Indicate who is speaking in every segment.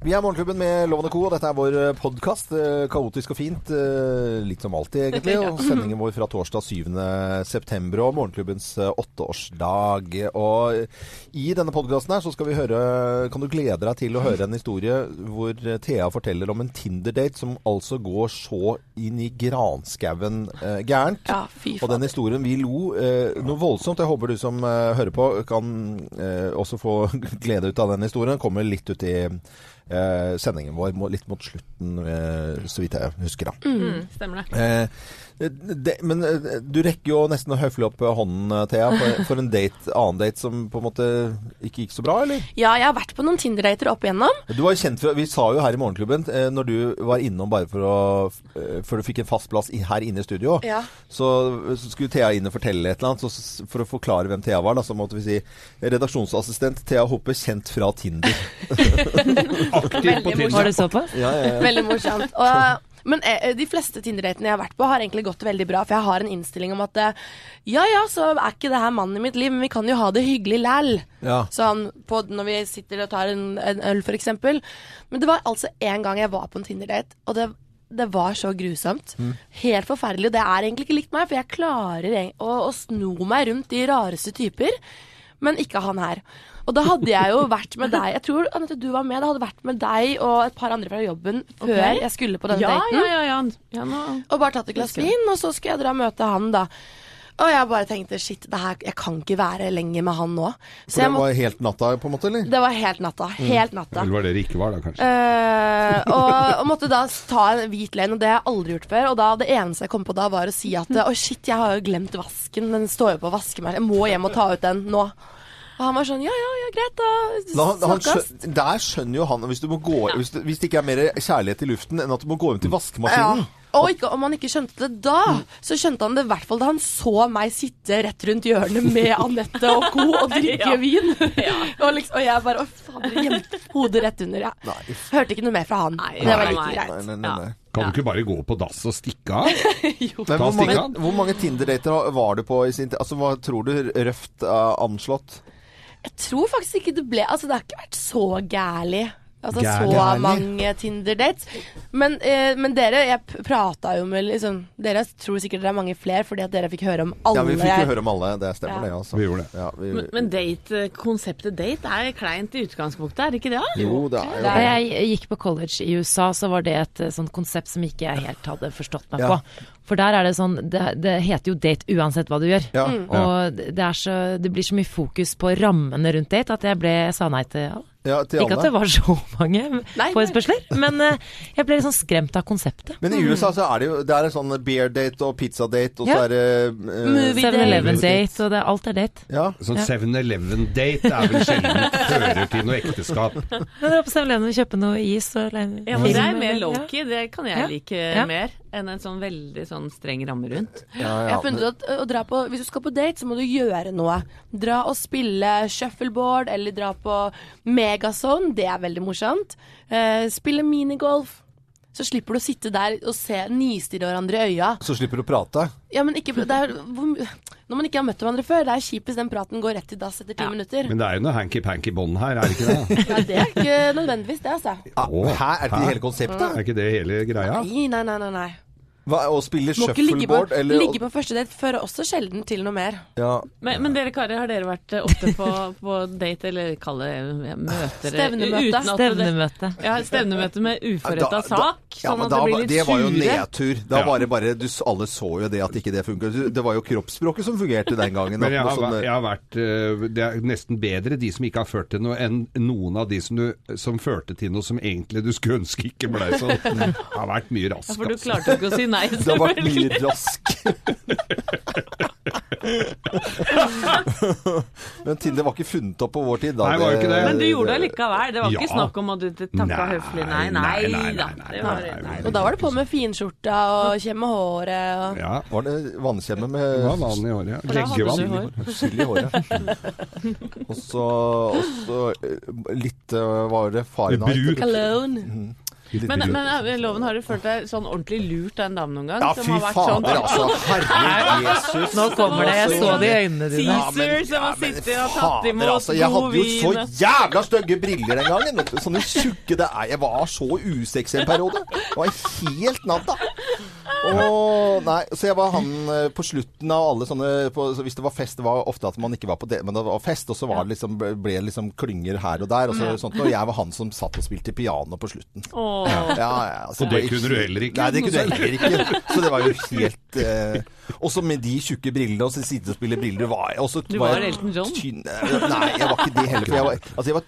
Speaker 1: Vi er Morgenklubben med Lovende Co, og dette er vår podkast. Kaotisk og fint. eh, Litt som alltid, egentlig. Og sendingen vår fra torsdag 7. september og morgenklubbens eh, åtteårsdag. Og i denne podkasten her så skal vi høre Kan du glede deg til å høre en historie hvor eh, Thea forteller om en Tinder-date som altså går så inn i granskauen eh, gærent.
Speaker 2: Ja, fy
Speaker 1: Og den historien vi lo eh, noe voldsomt. Jeg håper du som eh, hører på, kan eh, også få glede ut av den historien. Kommer litt ut i eh, sendingen vår, må- litt mot slutten, eh, så vidt jeg husker. da.
Speaker 3: Mm, stemmer det.
Speaker 1: Eh, det, men eh, du rekker jo nesten å høfle opp hånden, eh, Thea, for, for en date, annen date som på en måte ikke gikk så bra, eller?
Speaker 2: Ja, jeg har vært på noen Tinder-dater opp igjennom.
Speaker 1: Du var kjent for, Vi sa jo her i Morgenklubben, eh, når du var innom bare for å eh, Før du fikk en fast plass her inne i studio,
Speaker 2: Ja.
Speaker 1: så, så skulle Thea inn og fortelle et eller annet. Så, for å forklare hvem Thea var, da, så måtte vi si redaksjonsassistent Thea Hoppe, kjent fra Tinder.
Speaker 4: Aktiv på Tinder.
Speaker 5: Var det såpass?
Speaker 1: Ja, ja, ja.
Speaker 2: Veldig morsomt. Og, men eh, de fleste Tinder-datene jeg har vært på, har egentlig gått veldig bra. For jeg har en innstilling om at eh, ja ja, så er ikke det her mannen i mitt liv, men vi kan jo ha det hyggelig læl.
Speaker 1: Ja.
Speaker 2: Sånn på, når vi sitter og tar en, en øl, eksempel. Men det var altså en gang jeg var på en Tinder-date, og det, det var så grusomt. Helt forferdelig. Og det er egentlig ikke likt meg, for jeg klarer å, å sno meg rundt de rareste typer. Men ikke han her. Og da hadde jeg jo vært med deg Jeg tror Anette, du var med. Da hadde vært med deg og et par andre fra jobben før
Speaker 3: okay.
Speaker 2: jeg skulle på denne
Speaker 3: Ja,
Speaker 2: daten.
Speaker 3: ja, ja. ja. ja nå.
Speaker 2: Og bare tatt et glass vin, og så skulle jeg dra og møte han, da. Og jeg bare tenkte shit, det her, jeg kan ikke være lenger med han nå.
Speaker 1: For det
Speaker 2: jeg må,
Speaker 1: var helt natta, på en måte, eller?
Speaker 2: det var helt natta. Helt natta.
Speaker 4: Eller var det det ikke var, da, kanskje?
Speaker 2: Uh, og, og måtte da ta en hvit løgn, og det har jeg aldri gjort før. Og da det eneste jeg kom på da, var å si at å shit, jeg har jo glemt vasken. Den står jo på vaskemerket. Jeg må hjem og ta ut den nå. Og han var sånn ja ja, ja greit, da. Snakkes.
Speaker 1: der skjønner jo han hvis, du må gå, hvis, det, hvis det ikke er mer kjærlighet i luften enn at du må gå hjem til vaskemaskinen.
Speaker 2: Ja. Og ikke, om han ikke skjønte det da, så skjønte han det i hvert fall da han så meg sitte rett rundt hjørnet med Anette og co. og drikke
Speaker 3: Ja.
Speaker 2: vin. og, liksom, og jeg bare Å, fader, gjemte hodet rett under. Ja. Hørte ikke noe mer fra han.
Speaker 3: Nei,
Speaker 2: det var
Speaker 3: nei.
Speaker 2: greit.
Speaker 1: Nei, nei, nei, nei.
Speaker 4: Kan du ikke bare gå på dass og stikke av?
Speaker 1: Men hvor mange, hvor mange Tinder-dater var du på i sin tid? Altså, hva tror du røft uh, anslått?
Speaker 2: Jeg tror faktisk ikke det ble Altså, det har ikke vært så gærlig. Altså
Speaker 4: Gærlig.
Speaker 2: så mange Tinder-dates. Men, eh, men dere, jeg prata jo med liksom Dere tror sikkert det er mange flere fordi at dere fikk høre om alle.
Speaker 1: Ja, vi fikk jo høre om alle. Det stemmer,
Speaker 2: Ja.
Speaker 1: det. altså.
Speaker 4: Vi gjorde det.
Speaker 1: Ja, vi,
Speaker 3: Men, men date, konseptet date er kleint i utgangspunktet, er det ikke det? da?
Speaker 1: jo, det er jo
Speaker 5: Da jeg gikk på college i USA, så var det et eh, sånt konsept som ikke jeg helt hadde forstått meg
Speaker 1: Ja.
Speaker 5: på. For der er det sånn Det, det heter jo date uansett hva du gjør.
Speaker 1: Ja.
Speaker 5: Og det, er så, det blir så mye fokus på rammene rundt date at jeg ble jeg sa nei til alle.
Speaker 1: Ja, til
Speaker 5: Ikke at det var så mange forespørsler, men eh, jeg ble litt sånn skremt av konseptet.
Speaker 1: Men i USA så er det jo Det er en sånn beer-date og pizza-date, og så er det uh,
Speaker 2: Movie date.
Speaker 5: 7-Eleven-date, og det, alt er date.
Speaker 1: Ja.
Speaker 4: Sånn 7-Eleven-date er vel sjelden fører til noe ekteskap.
Speaker 5: Men dra på 7-Eleven og kjøpe noe is og
Speaker 3: Ja, men det er mer lowkey. Det kan jeg
Speaker 5: Ja.
Speaker 3: like
Speaker 5: Ja.
Speaker 3: mer enn en sånn veldig sånn streng ramme rundt.
Speaker 1: Ja,
Speaker 2: Jeg har funnet ut at å dra på, Hvis du skal på date, så må du gjøre noe. Dra og spille shuffleboard, eller dra på megazone. Det er veldig morsomt. Eh, spille minigolf. Så slipper du å sitte der og se nistirre hverandre i øya.
Speaker 1: Så slipper du å prate.
Speaker 2: Ja, men ikke, det er, hvor, når man ikke har møtt hverandre før, det er kjipest hvis den praten går rett til dass etter ti
Speaker 3: Ja.
Speaker 2: minutter.
Speaker 4: Men det er jo noe hanky-panky bånd her, er det ikke det?
Speaker 2: Nei, det er ikke nødvendigvis det, altså.
Speaker 1: Ah, her er det
Speaker 4: ikke
Speaker 1: hele konseptet?
Speaker 4: Er ikke det hele greia?
Speaker 2: Nei, nei, nei. nei, nei.
Speaker 1: Hva, å spille
Speaker 2: Må ikke ligge på,
Speaker 1: shuffleboard, eller
Speaker 2: ligge på første date fører også sjelden til noe mer.
Speaker 1: ja.
Speaker 3: Men, men dere karer, har dere vært eh, ofte på, på date, eller kall det ja, møter? eh,
Speaker 2: Stevnemøte.
Speaker 3: uten at det-
Speaker 5: Stevnemøte.
Speaker 3: Ja, stevnemøte med uforretta
Speaker 1: da-
Speaker 3: sak,
Speaker 1: ja,
Speaker 3: sånn
Speaker 1: men
Speaker 3: at
Speaker 1: da
Speaker 3: det blir litt
Speaker 1: Det var jo
Speaker 3: sure.
Speaker 1: nedtur. Da
Speaker 4: Ja.
Speaker 1: var det bare du, Alle så jo det at ikke det funket. Det var jo kroppsspråket som fungerte den gangen.
Speaker 4: Men jeg har, vært-
Speaker 1: sånn-
Speaker 4: jeg har vært øh, Det er nesten bedre de som ikke har ført til noe, enn noen av de som, du, som førte til noe som egentlig du skulle ønske ikke ble sånn. Det har vært mye rask,
Speaker 3: Ja, for du
Speaker 4: altså.
Speaker 3: klarte jo ikke å si nei.
Speaker 1: Det har vært mye
Speaker 3: selvfølgelig.
Speaker 1: rask. Men Tinder var ikke funnet opp på vår tid. Da.
Speaker 4: Nei, var ikke det.
Speaker 3: Men du gjorde det likevel. Det var ikke snakk om at du takka høflig nei.
Speaker 4: nei,
Speaker 3: Nei,
Speaker 4: nei, nei, nei,
Speaker 3: Det
Speaker 4: nei, nei.
Speaker 2: Og da var det på med finskjorta og kjemme håret og
Speaker 4: Ja,
Speaker 1: Var det vannkjemme
Speaker 4: det
Speaker 1: med
Speaker 4: var vann i håret. ja. Leggevann.
Speaker 1: Sild i håret. Og så eh, litt eh, Var det Fahrenheit?
Speaker 4: Brun.
Speaker 2: cologne.
Speaker 3: Men, men eh, Loven, har du følt deg sånn ordentlig lurt av en dame noen gang?
Speaker 1: Ja, fy
Speaker 3: fader, sånn-
Speaker 1: altså. Herre Jesus.
Speaker 5: Nå kommer det, jeg så det i øynene dine.
Speaker 3: Teaser
Speaker 1: Ja, men-
Speaker 3: som har sittet og tatt imot
Speaker 1: altså, Jeg hadde jo så jævla stygge briller den gang. Sånne tjukke det er. Jeg var så usexy en periode. Det var helt natta. Og, nei, så jeg var han eh, på slutten av alle sånne på, så Hvis det var fest, det var ofte at man ikke var på det, men det var fest, og så var det liksom, ble det liksom klynger her og der. Og, så, sånt, og jeg var han som satt og spilte piano på slutten.
Speaker 3: Åh.
Speaker 1: Ja, ja, altså,
Speaker 4: Og det kunne du heller ikke.
Speaker 1: Nei, det kunne jeg heller ikke. Så det var jo helt eh, Også med de tjukke brillene, og så sitte og spille briller var jeg også,
Speaker 3: Du var
Speaker 1: var
Speaker 3: Elton John?
Speaker 1: Tynn, nei, jeg var ikke det heller. For jeg var, altså, jeg var,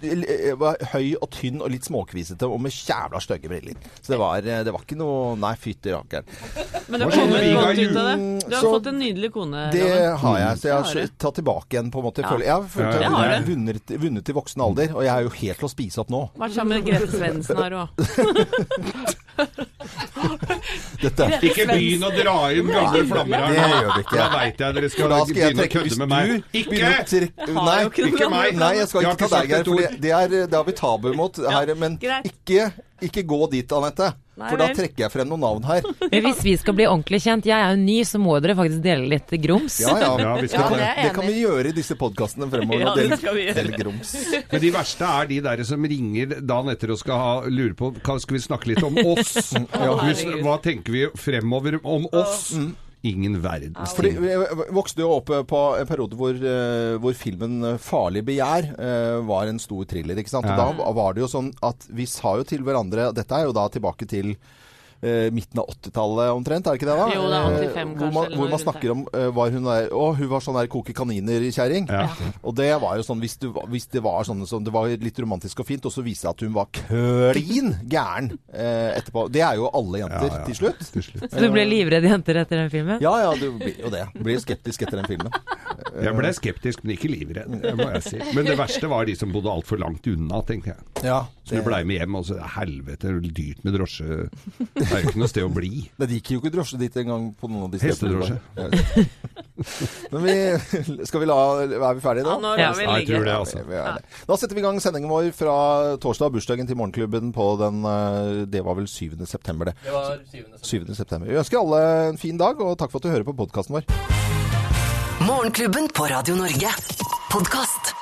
Speaker 1: jeg var høy og tynn og litt småkvisete og med jævla stygge briller. Så det var, eh, det var ikke noe Nei, fytti rakkeren.
Speaker 3: Men det
Speaker 4: Hva
Speaker 3: har kommet godt ut av det. Du har
Speaker 1: Så-
Speaker 3: fått en nydelig kone.
Speaker 1: Det
Speaker 3: Robin.
Speaker 1: har jeg, så jeg
Speaker 3: har
Speaker 1: tatt tilbake igjen, på en måte.
Speaker 3: Ja.
Speaker 1: jeg har følt jeg har vunnet, vunnet i voksen alder, og jeg er jo helt til å spise opp nå.
Speaker 3: Vært sammen med Grete Svendsen her òg.
Speaker 1: Dette
Speaker 4: Ikke begynn å dra inn gamle flammer her
Speaker 1: Det gjør vi ikke.
Speaker 4: Da veit jeg dere skal
Speaker 1: da skal jeg
Speaker 4: begynne å kødde med meg. Ikke!
Speaker 1: Nei,
Speaker 3: ikke
Speaker 4: meg.
Speaker 1: Nei, jeg skal ikke ta deg, Geir. det, det, har vi tabu mot her. Men ikke, ikke gå dit, Anette. For da trekker jeg frem noen navn her.
Speaker 5: Men hvis vi skal bli ordentlig kjent, jeg er jo ny, så må dere faktisk dele litt grums.
Speaker 1: Ja, ja.
Speaker 4: Ja, vi skal
Speaker 2: Ja, det
Speaker 1: Det kan vi gjøre i disse podkastene fremover.
Speaker 3: Ja, det
Speaker 1: del-
Speaker 3: skal vi gjøre.
Speaker 1: del grums.
Speaker 4: Men de verste er de der som ringer dagen etter og skal ha, lure på Skal vi snakke litt om oss?
Speaker 3: Ja.
Speaker 4: Hvis, hva tenker vi fremover om oss? Ingen verdens
Speaker 1: Fordi
Speaker 4: Jeg
Speaker 1: Vi vokste jo opp på en periode hvor, eh, hvor filmen 'Farlig begjær' eh, var en stor thriller. ikke sant? Og. Da var det jo sånn at vi sa jo til hverandre Dette er jo da tilbake til eh, midten av 80-tallet omtrent, er det ikke det? da?
Speaker 3: Jo, det er
Speaker 1: Eh,
Speaker 3: 85
Speaker 1: hvor
Speaker 3: kanskje,
Speaker 1: man, hvor man snakker om eh, var hun der Å, hun var sånn der koke kaniner-kjerring.
Speaker 4: Ja.
Speaker 1: Og det var jo sånn hvis, du, hvis det var sånn som det var litt romantisk og fint, og så viste det at hun var klin gæren eh, etterpå. Det er jo alle jenter
Speaker 4: Ja, ja.
Speaker 1: til slutt.
Speaker 4: Til slutt.
Speaker 5: Så du ble livredd jenter etter den filmen?
Speaker 1: Ja, ja, du blir jo det. Blir skeptisk etter den filmen.
Speaker 4: Jeg ble skeptisk, men ikke livredd. Det må jeg si. Men det verste var de som bodde altfor langt unna, tenkte jeg.
Speaker 1: Ja,
Speaker 4: Så vi blei med hjem, og så helvete, det er dyrt med drosje. Det er jo ikke noe sted å bli.
Speaker 1: Men det gikk jo ikke drosje dit engang på noen av de
Speaker 4: Hestedrosje.
Speaker 1: Men vi, skal vi la Er vi ferdige
Speaker 3: Ja,
Speaker 1: nå?
Speaker 3: nå
Speaker 4: Ja,
Speaker 3: vi
Speaker 4: jeg tror det, altså.
Speaker 1: Er. Da setter vi i gang sendingen vår fra torsdag, bursdagen til Morgenklubben på den eh, Det var vel 7. september, det.
Speaker 6: Det var 7.
Speaker 1: 7. september. Vi ønsker alle en fin dag, og takk for at du hører på podkasten vår.
Speaker 7: Morgenklubben på Radio Norge. Podkast.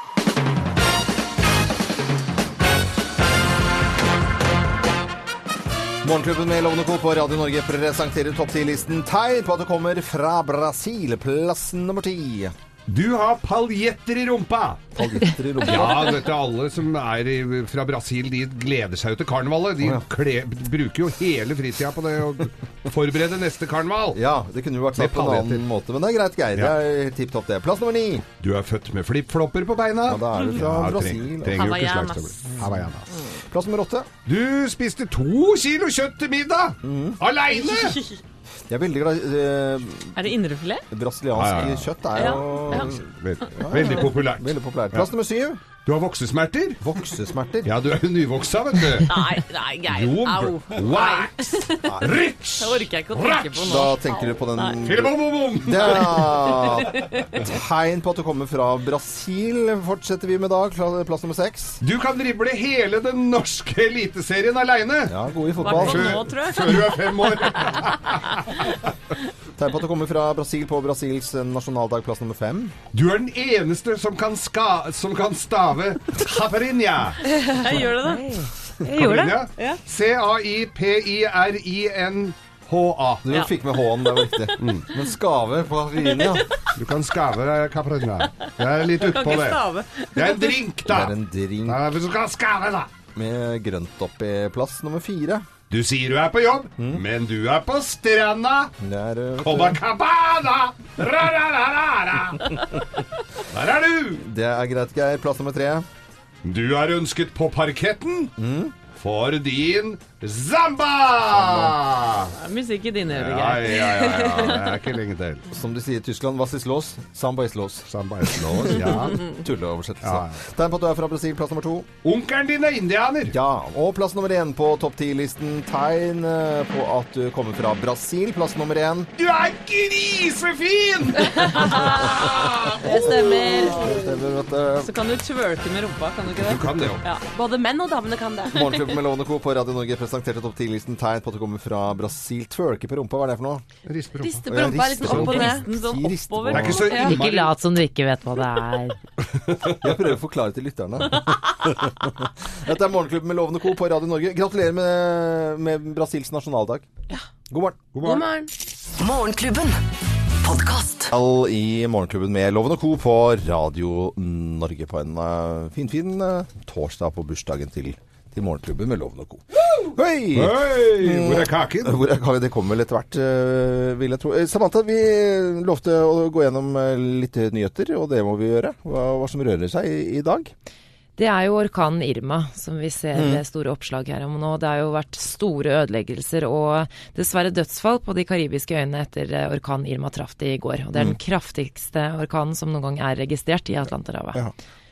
Speaker 1: Morgenklubben med Lovende Co. på Radio Norge presenterer topp 10-listen tegn på at det kommer fra Brasil. Plass nummer ti.
Speaker 4: Du har paljetter i rumpa!
Speaker 1: Paljetter i rumpa.
Speaker 4: Ja, vet du, alle som er i, fra Brasil, de gleder seg jo til karnevalet. De kle, bruker jo hele fritida på det å forberede neste karneval.
Speaker 1: Ja, det kunne jo vært sagt på en annen måte, men det er greit, Geir.
Speaker 4: Ja.
Speaker 1: Det er tipp topp, det. Plass nummer ni.
Speaker 4: Du er født med flipflopper på beina.
Speaker 1: Ja, da er du fra
Speaker 4: Ja,
Speaker 1: Brasil.
Speaker 4: Treng, trenger jo ikke.
Speaker 3: Havaianas.
Speaker 1: Plass nummer åtte.
Speaker 4: Du spiste to kilo kjøtt til middag!
Speaker 1: Mm.
Speaker 4: Aleine!
Speaker 1: Jeg er veldig glad i eh,
Speaker 3: Er det indrefilet?
Speaker 1: brasiliansk
Speaker 4: Ja, ja, ja.
Speaker 1: kjøtt. er
Speaker 3: Ja,
Speaker 1: jo
Speaker 3: ja.
Speaker 4: Veldig, veldig populært.
Speaker 1: veldig populært. Plass nummer syv.
Speaker 4: Du har voksesmerter?
Speaker 1: Voksesmerter.
Speaker 4: Ja, du er jo nyvoksa, vet du.
Speaker 3: Nei, nei, Geir.
Speaker 4: Jo,
Speaker 3: Au.
Speaker 4: wax, rich,
Speaker 3: Det orker jeg ikke å tenke på
Speaker 1: Da tenker du på den. Det er tegn på at du kommer fra Brasil. Fortsetter vi med da. Plass nummer seks.
Speaker 4: Du kan drible hele den norske eliteserien aleine.
Speaker 1: Ja, god i fotball.
Speaker 3: nå, jeg.
Speaker 4: Før du er fem år.
Speaker 1: Tegn på at du kommer fra Brasil på Brasils nasjonaldag. Plass nummer fem.
Speaker 4: Du er den eneste som kan, ska, som kan stave Caipirinha.
Speaker 3: Jeg gjør det, da.
Speaker 5: Jeg gjorde det.
Speaker 4: C-a-i-p-i-r-i-n-h-a.
Speaker 1: Du
Speaker 3: Ja.
Speaker 1: fikk med H-en, det var riktig. Men skave på linja.
Speaker 4: Du kan skave Caipirinha. Jeg er litt
Speaker 3: Kan
Speaker 4: utpå det. Det er en drink, da.
Speaker 1: Det er en drink
Speaker 4: er- Du skal skave, da.
Speaker 1: med grønt oppi. Plass nummer fire.
Speaker 4: Du sier du er på jobb, men du er på stranda. Cobacabana! Der er du!
Speaker 1: Det er greit, Geir. Plass nummer tre.
Speaker 4: Du er ønsket på parketten for din zamba!
Speaker 3: Musikk i dine ører,
Speaker 4: Ja,
Speaker 3: Geir.
Speaker 4: ja, ja, ja. Det er ikke lenge til.
Speaker 1: Som de sier i Tyskland, was is los? Samba is los.
Speaker 4: Zamba is slås, ja.
Speaker 1: Tulleoversettelse.
Speaker 4: Ja, ja.
Speaker 1: Tegn på at du er fra Brasil. Plass nummer to.
Speaker 4: Onkelen din er indianer.
Speaker 1: Ja, og plass nummer én på topp ti-listen. Tegn eh, på at du kommer fra Brasil. Plass nummer én.
Speaker 4: Du er grisefin!
Speaker 2: Det stemmer.
Speaker 1: Det stemmer, vet du.
Speaker 3: Så kan du twerke med rumpa, kan du ikke
Speaker 4: Du
Speaker 3: det?
Speaker 4: kan det jo.
Speaker 3: Ja.
Speaker 2: Både menn og damene kan det.
Speaker 1: Morgenklubben Morgenklubben med Lovende Co. på Radio Norge presenterte topp 10-listen tegn på at det kommer fra Brasil. Twerke på rumpa, hva er det for noe?
Speaker 4: Riste på rumpa.
Speaker 2: Riste på rumpa, litt sånn opp og ned.
Speaker 3: Sånn oppover.
Speaker 4: Det er ikke så.
Speaker 5: Ikke lat som du ikke vet hva det er.
Speaker 1: Jeg prøver å forklare til lytterne. Dette er Morgenklubben med Lovende Co. på Radio Norge. Gratulerer med, med Brasils nasjonaldag. Ja. God morgen.
Speaker 4: God
Speaker 2: God
Speaker 4: morgen.
Speaker 2: morgen.
Speaker 7: Morgenklubben.
Speaker 1: Podcast. I Morgenklubben med Loven og Co. på Radio Norge på en uh, finfin uh, torsdag på bursdagen til, til Morgenklubben med Loven og Co. Hei!
Speaker 4: Hei! Hvor er kaken?
Speaker 1: Hvor er kaken? Det kommer vel etter hvert, uh, vil jeg tro. Eh, Samantha, vi lovte å gå gjennom uh, litt nyheter, og det må vi gjøre. Hva, hva som rører seg i, i dag.
Speaker 5: Det er jo orkanen Irma som vi ser
Speaker 1: Mm.
Speaker 5: store oppslag her om nå. Det har jo vært store ødeleggelser og dessverre dødsfall på de karibiske øyene etter eh, orkanen Irma traff de i går. Og det er den
Speaker 1: Mm.
Speaker 5: kraftigste orkanen som noen gang er registrert i Atlanterhavet.
Speaker 1: Ja.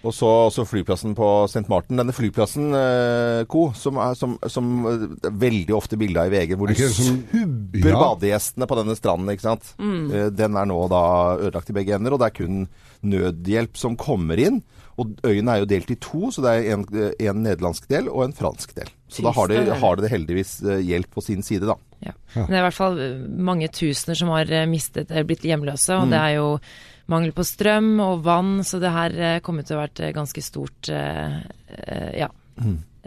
Speaker 1: Og så også flyplassen på St. Martin. Denne flyplassen, eh, Co, som er som, som er veldig ofte bilda i VG, hvor de subber
Speaker 4: Ja.
Speaker 1: badegjestene på denne stranden, ikke sant. Eh, den er nå da ødelagt i begge ender, og det er kun nødhjelp som kommer inn. Og øyene er jo delt i to, så det er en, en nederlandsk del og en fransk del. Så da har de, har de heldigvis eh, hjelp på sin side, da.
Speaker 5: Ja. Men det er i hvert fall eh, mange tusener som har eh, mistet, eller blitt hjemløse, og
Speaker 1: Mm.
Speaker 5: det er jo mangel på strøm og vann, så det her eh, kommer til å være et ganske stort eh, eh, ja,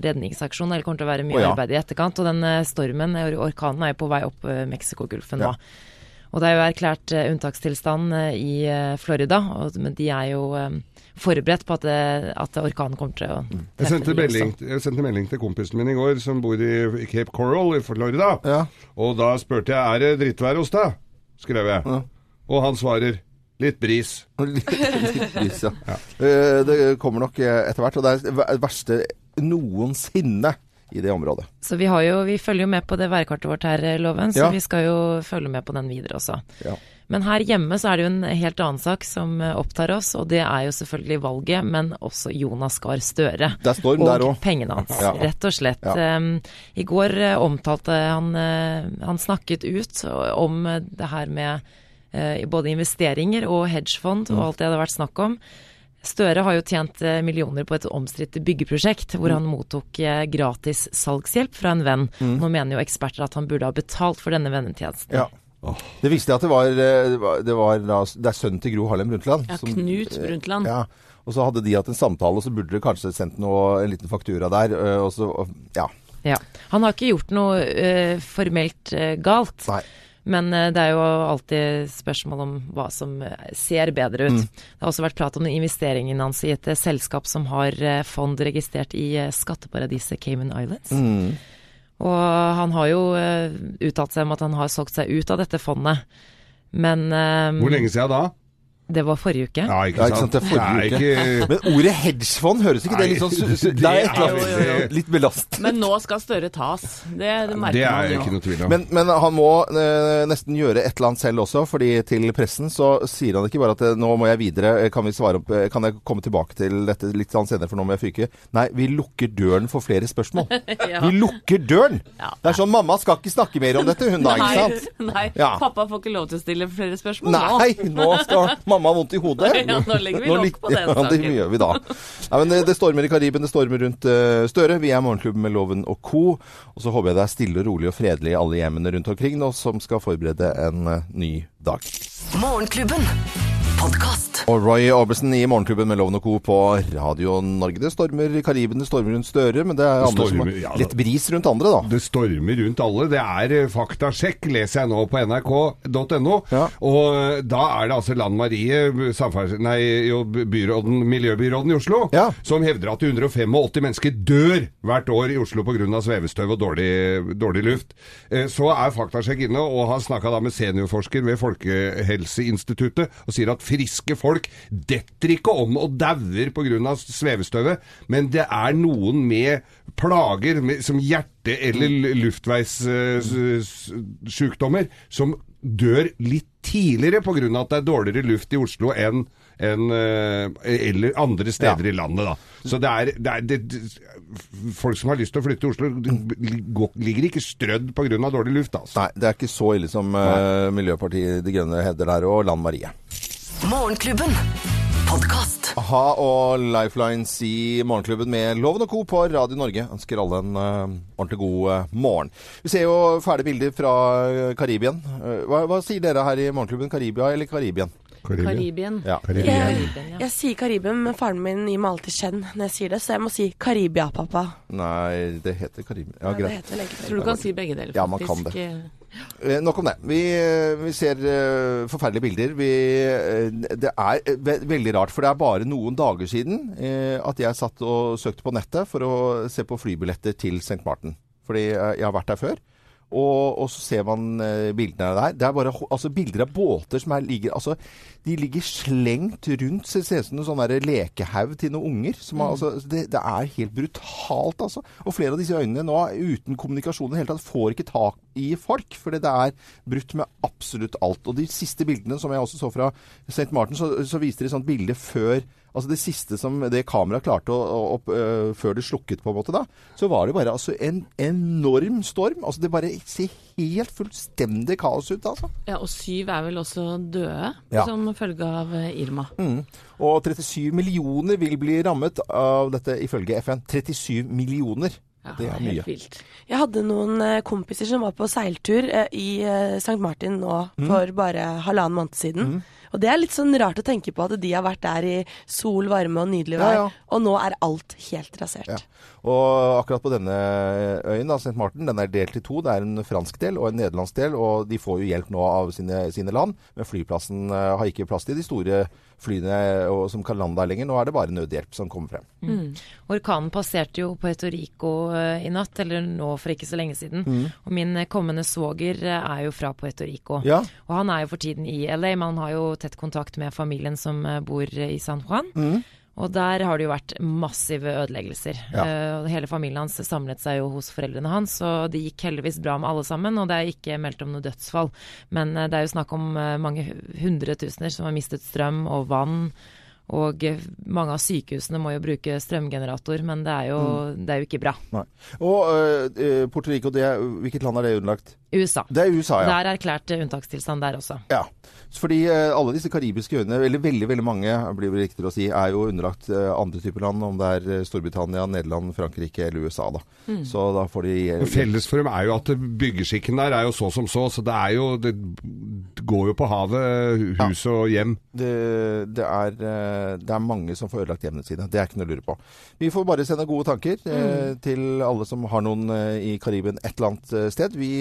Speaker 5: redningsaksjon. Eller kommer til å være mye
Speaker 1: oh, ja.
Speaker 5: arbeid i etterkant. Og den eh, stormen, eh, orkanen, er jo på vei opp eh, Mexicogolfen nå.
Speaker 1: Ja.
Speaker 5: Og det er jo erklært eh, unntakstilstand eh, i eh, Florida, og, men de er jo eh, forberedt på at, det, at orkanen kommer til å
Speaker 1: treffe
Speaker 4: Jeg sendte,
Speaker 5: også.
Speaker 4: melding, jeg sendte melding til kompisen min i går, som bor i Cape Coral i Florida.
Speaker 1: Ja.
Speaker 4: Og da spurte jeg er det drittvær hos deg, skrev jeg.
Speaker 1: Ja.
Speaker 4: Og han svarer litt bris.
Speaker 1: Litt bris, ja. ja. Det kommer nok eh, etter hvert, og det er det verste noensinne i det området.
Speaker 5: Så vi, har jo, vi følger jo med på det værkartet vårt her, eh, Loven, så
Speaker 1: Ja.
Speaker 5: vi skal jo følge med på den videre også.
Speaker 1: Ja.
Speaker 5: Men her hjemme så er det jo en helt annen sak som eh, opptar oss, og det er jo selvfølgelig valget, men også Jonas Gahr Støre.
Speaker 1: Det er storm
Speaker 5: og
Speaker 1: der òg.
Speaker 5: pengene hans,
Speaker 1: Ja.
Speaker 5: rett og slett.
Speaker 1: Ja.
Speaker 5: Um, I går eh, omtalte han eh, Han snakket ut om eh, det her med eh, både investeringer og hedgefond
Speaker 1: Mm.
Speaker 5: og alt det det har vært snakk om. Støre har jo tjent eh, millioner på et omstridt byggeprosjekt, hvor han mottok eh, gratis salgshjelp fra en venn. Nå mener jo eksperter at han burde ha betalt for denne vennetjenesten.
Speaker 1: Ja. Det visste jeg at det var, eh, det var, det da, Det er sønnen til Gro Harlem Brundtland.
Speaker 3: Ja,
Speaker 1: som-
Speaker 3: Knut Brundtland.
Speaker 1: Ja. Og så hadde de hatt en samtale, og så burde de kanskje sendt noe, en liten faktura der. eh, Og så, ja.
Speaker 5: Ja. Han har ikke gjort noe uh, formelt uh, galt.
Speaker 1: Nei.
Speaker 5: Men eh, det er jo alltid spørsmål om hva som eh, ser bedre ut. Det har også vært prat om investeringen hans i et eh, selskap som har fond registrert i skatteparadiset Cayman Islands.
Speaker 1: Mm.
Speaker 5: Og han har jo uttalt seg om at han har solgt seg ut av dette fondet. Men
Speaker 4: Hvor lenge siden da?
Speaker 5: Det var forrige uke.
Speaker 4: Ja, ikke
Speaker 1: Ja, ikke sant,
Speaker 4: sant.
Speaker 1: det er forrige
Speaker 4: Nei, uke. ikke
Speaker 1: Men ordet hedgefond høres ikke det litt sånn Det er et eller
Speaker 4: er
Speaker 1: annet litt belast.
Speaker 3: Men nå skal Støre tas. Det, det merker
Speaker 4: Det er
Speaker 3: man jo.
Speaker 4: ikke noe tvil om.
Speaker 1: Men, men han må eh, nesten gjøre et eller annet selv også, fordi til pressen så sier han ikke bare at eh, nå må jeg videre, eh, kan vi svare opp, eh, kan jeg komme tilbake til dette litt senere, for nå må jeg fyke. Nei, vi lukker døren for flere spørsmål.
Speaker 3: Ja.
Speaker 1: Vi lukker døren!
Speaker 3: Ja.
Speaker 1: Det er sånn, mamma skal ikke snakke mer om dette, hun da, ikke sant?
Speaker 3: Nei, nei.
Speaker 1: Ja.
Speaker 3: pappa får ikke lov til å stille flere spørsmål
Speaker 1: Nei, nå skal mamma ha vondt i hodet.
Speaker 3: Ja, nå legger vi
Speaker 1: nok
Speaker 3: lokk på den
Speaker 1: Ja, det gjør vi da. Nei, men det, det stormer i Kariben, det stormer rundt uh, Støre. Vi er Morgenklubben med Loven og co. Og så håper jeg det er stille og rolig og fredelig i alle hjemmene rundt omkring nå som skal forberede en uh, ny dag.
Speaker 7: Morgenklubben. Podkast.
Speaker 1: Og Roy Orbison i Morgenklubben med Loven og Co. på Radio Norge. Det stormer i Karibien, det stormer rundt Støre, men det er andre
Speaker 4: stormer, som har
Speaker 1: litt bris rundt andre, da.
Speaker 4: Det stormer rundt alle. Det er eh, faktasjekk, leser jeg nå på nrk.no.
Speaker 1: Ja.
Speaker 4: Og eh, da er det altså Lan Marie, nei, jo, byråden, miljøbyråden i Oslo,
Speaker 1: Ja.
Speaker 4: som hevder at 185 mennesker dør hvert år i Oslo pga. svevestøv og dårlig, dårlig luft. Eh, Så er faktasjekk inne og har snakka med seniorforsker ved Folkehelseinstituttet og sier at friske folk detter ikke om og dauer pga. svevestøvet, men det er noen med plager med, som hjerte- eller luftveissjukdommer som dør litt tidligere pga. at det er dårligere luft i Oslo enn enn, eh, eller andre steder i landet. da. Så det er, det er det, Folk som har lyst til å flytte til Oslo, ligger ikke strødd pga. dårlig luft. altså.
Speaker 1: Nei, det er ikke så ille som uh, Miljøpartiet De Grønne hevder der, og Land Marie.
Speaker 7: Morgenklubben. Podcast.
Speaker 1: A-ha og Lifelines i Morgenklubben med Loven og Co. på Radio Norge. Ønsker alle en uh, ordentlig god uh, morgen. Vi ser jo ferdige bilder fra uh, Karibien. Hva, hva sier dere her i Morgenklubben? Karibia eller Karibien?
Speaker 3: Karibien.
Speaker 1: Ja.
Speaker 4: Karibien.
Speaker 2: Jeg, jeg sier Karibien, men faren min gir meg alltid kjenn når jeg sier det, så jeg må si Karibia, pappa.
Speaker 1: Nei, det heter Karibia. Ja, greit.
Speaker 2: heter
Speaker 3: Tror du kan si begge deler, faktisk.
Speaker 1: Ja, man kan det.
Speaker 3: Eh,
Speaker 1: Nok om det. Vi, eh, vi ser eh, forferdelige bilder. Vi, eh, det er ve veldig rart, for det er bare noen dager siden eh, at jeg satt og søkte på nettet for å se på flybilletter til St. Martin. Fordi jeg har vært der før. Og, og så ser man eh, bildene der. Det er bare altså, bilder av båter som er, ligger altså, De ligger slengt rundt. Ser ut som en sånn lekehaug til noen unger. Som mm. altså, det, det er helt brutalt, altså. Og flere av disse øynene nå, uten kommunikasjon i det hele tatt, får ikke tak i folk. Fordi det er brutt med absolutt alt. Og de siste bildene som jeg også så fra St. Martin, så, så viste de et sånt bilde før Altså Det siste som det kameraet klarte å, å, opp, øh, før det slukket, på en måte da, så var det bare altså en enorm storm. Altså Det bare ser helt fullstendig kaos ut, altså.
Speaker 3: Ja, og syv er vel også døde
Speaker 1: Ja.
Speaker 3: som følge av eh, Irma.
Speaker 1: Mm. Og 37 millioner vil bli rammet av dette ifølge FN. 37 millioner.
Speaker 3: Ja,
Speaker 1: Det er mye.
Speaker 3: Vilt.
Speaker 2: Jeg hadde noen eh, kompiser som var på seiltur eh, i eh, St. Martin nå
Speaker 1: Mm.
Speaker 2: for bare halvannen måned siden. Og det er litt sånn rart å tenke på at de har vært der i sol, varme og nydelig
Speaker 1: Ja,
Speaker 2: vær,
Speaker 1: ja.
Speaker 2: og nå er alt helt rasert.
Speaker 1: Ja. Og akkurat på denne øyen, da, St. Martin, den er delt i to. Det er en fransk del og en nederlandsk del, og de får jo hjelp nå av sine, sine land. Men flyplassen eh, har ikke plass til de store flyene og, som kan lande der lenger. Nå er det bare nødhjelp som kommer frem.
Speaker 3: Mm.
Speaker 5: Orkanen passerte jo Puerto Rico eh, i natt, eller nå for ikke så lenge siden. Og min kommende svoger eh, er jo fra Puerto Rico.
Speaker 1: Ja.
Speaker 5: Og han er jo for tiden i LA, men han har jo tett kontakt med familien som eh, bor i San Juan. Og der har det jo vært massive ødeleggelser.
Speaker 1: Ja.
Speaker 5: Uh, hele familien hans samlet seg jo hos foreldrene hans, og det gikk heldigvis bra med alle sammen. Og det er ikke meldt om noe dødsfall. Men eh, det er jo snakk om eh, mange hundretusener som har mistet strøm og vann. Og mange av sykehusene må jo bruke strømgenerator, men det er jo, det er jo ikke bra.
Speaker 1: Nei. Og uh, Puerto Rico, det er, hvilket land er det underlagt?
Speaker 5: USA.
Speaker 1: Det er USA, ja.
Speaker 5: Det er erklært unntakstilstand der også.
Speaker 1: ja. Fordi uh, alle disse karibiske øyene, eller veldig veldig mange, blir det riktigere å si, er jo underlagt uh, andre typer land. Om det er Storbritannia, Nederland, Frankrike eller USA. da. Så da får de
Speaker 4: Felles for dem er jo at byggeskikken der er jo så som så, så det er jo Det går jo på havet, hus og hjem.
Speaker 1: det, det, er, det er mange som får ødelagt hjemmene sine. Det er ikke noe å lure på. Vi får bare sende gode tanker eh, til alle som har noen eh, i Karibien et eller annet eh, sted. Vi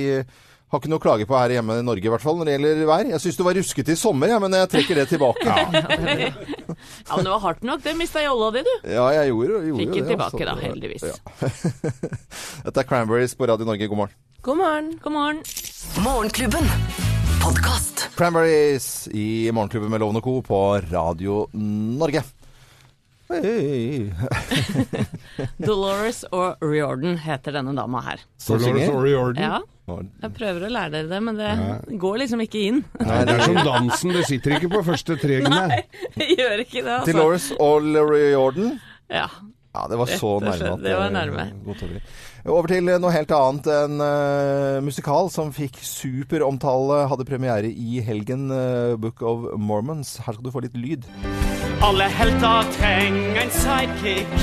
Speaker 1: har ikke noe å klage på her hjemme i Norge i hvert fall når det gjelder vær. Jeg syns du var ruskete i sommer, ja, men jeg trekker det tilbake. ja.
Speaker 3: Ja, men det var hardt nok. Det mista jolla di, du.
Speaker 1: Ja, jeg gjorde, gjorde
Speaker 3: Fikk
Speaker 1: jo
Speaker 3: den
Speaker 1: det.
Speaker 3: tilbake,
Speaker 1: altså.
Speaker 3: da, heldigvis.
Speaker 1: Ja. Dette er Cranberries på Radio Norge. God morgen.
Speaker 2: God morgen.
Speaker 3: God morgen.
Speaker 7: Morgenklubben. Podkast.
Speaker 1: Cranberries i Morgenklubben med Lovende Co. på Radio Norge. Hey.
Speaker 3: Dolores og Riordan heter denne dama her.
Speaker 4: Dolores
Speaker 1: og
Speaker 4: O'Riordan.
Speaker 3: Ja, jeg prøver å lære dere det, men det går liksom ikke inn.
Speaker 4: Nei, det er som dansen, det sitter ikke på første tregene.
Speaker 3: Nei, jeg gjør ikke det, altså.
Speaker 1: Dolores O'Riordan.
Speaker 3: Ja.
Speaker 1: Ja, det var så
Speaker 3: Rett
Speaker 1: nærme. at
Speaker 3: det var nærme.
Speaker 1: godt. Over til noe helt annet. En uh, musikal som fikk superomtale, hadde premiere i helgen. Uh, Book of Mormons. Her skal du få litt lyd.
Speaker 6: Alle helter trenger en sidekick.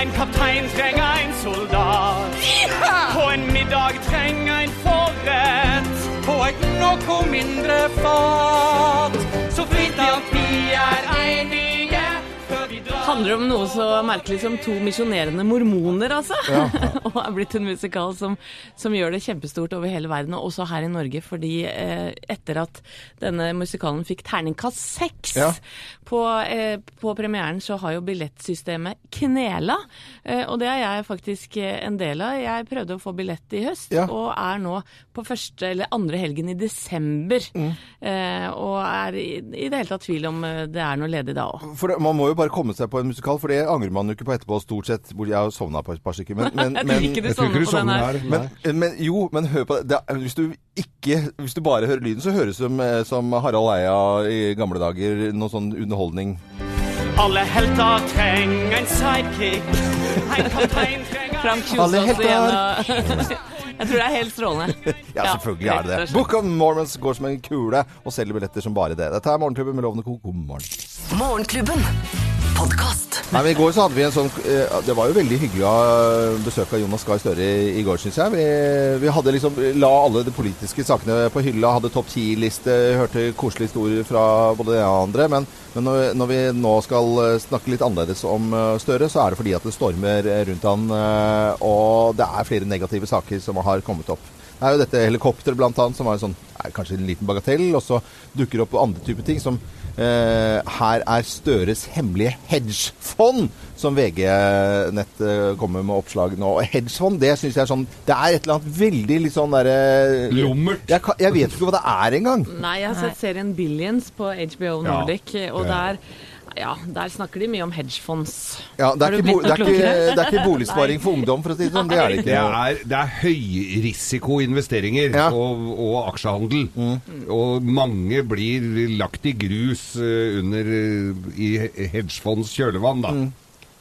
Speaker 6: En kaptein trenger en soldat. På en middag trenger en forrett. På et noe mindre fat. Så fint at vi er enige.
Speaker 3: Handler om noe så merkelig som to misjonerende mormoner, altså. og er blitt en musikal som, som gjør det kjempestort over hele verden, og også her i Norge. Fordi eh, etter at denne musikalen fikk terningkast seks
Speaker 1: Ja.
Speaker 3: på, eh, på premieren, så har jo billettsystemet knela. Eh, og det er jeg faktisk eh, en del av. Jeg prøvde å få billett i høst,
Speaker 1: Ja.
Speaker 3: og er nå på første eller andre helgen i desember.
Speaker 1: Mm.
Speaker 3: Eh, og er i, i det hele tatt tvil om eh, det er noe ledig da òg.
Speaker 1: Man må jo bare komme seg på en musikal, for det angrer man jo ikke på etterpå. Stort sett, hvor Jeg har sovna på et par stykker. Men, men,
Speaker 3: Jeg tror ikke du sovner på den her.
Speaker 1: men, men jo, men hør på det. det er, hvis, du ikke, hvis du bare hører lyden, så høres det som, eh, som Harald Eia i gamle dager. Noe sånn underholdning.
Speaker 6: Alle helter trenger en sidekick. En kaptein trenger
Speaker 3: Frank Kjosås igjen. og- Jeg tror det er helt strålende.
Speaker 1: Ja, selvfølgelig er det det. Book of Mormons går som en kule og selger billetter som bare det. Dette er Morgenklubben med Lovende Co. God morgen.
Speaker 7: Morgenklubben. Podkast.
Speaker 1: Nei, men I går så hadde vi en sånn eh, Det var jo veldig hyggelig å besøke besøk av Jonas Gahr Støre i, går, syns jeg. Vi, vi hadde liksom la alle de politiske sakene på hylla, hadde topp ti-liste, hørte koselige historier fra både det og andre. Men, men når, når vi nå skal eh, snakke litt annerledes om eh, Støre, så er det fordi at det stormer rundt han, og det er flere negative saker som har kommet opp. Det er jo dette helikopteret annet, som var en sånn, kanskje en liten bagatell, og så dukker det opp andre typer ting som Her er Støres hemmelige hedgefond, som VG-nett eh, kommer med oppslag nå. Hedgefond, det syns jeg er sånn Det er et eller annet veldig litt sånn derre
Speaker 4: Lummert.
Speaker 1: Jeg, jeg vet ikke hva det er engang.
Speaker 3: Nei, jeg har sett serien Billions på HBO Nordic, og der ja, der snakker de mye om hedgefonds.
Speaker 1: Ja, det, er ikke, bo, det, er ikke, det er ikke boligsparing for ungdom, for å si det sånn. Det er det
Speaker 4: Det er, det er høyrisikoinvesteringer
Speaker 1: Ja.
Speaker 4: og, og aksjehandel. Og mange blir lagt i grus eh, under eh, i hedgefonds kjølevann, da.
Speaker 5: Mm.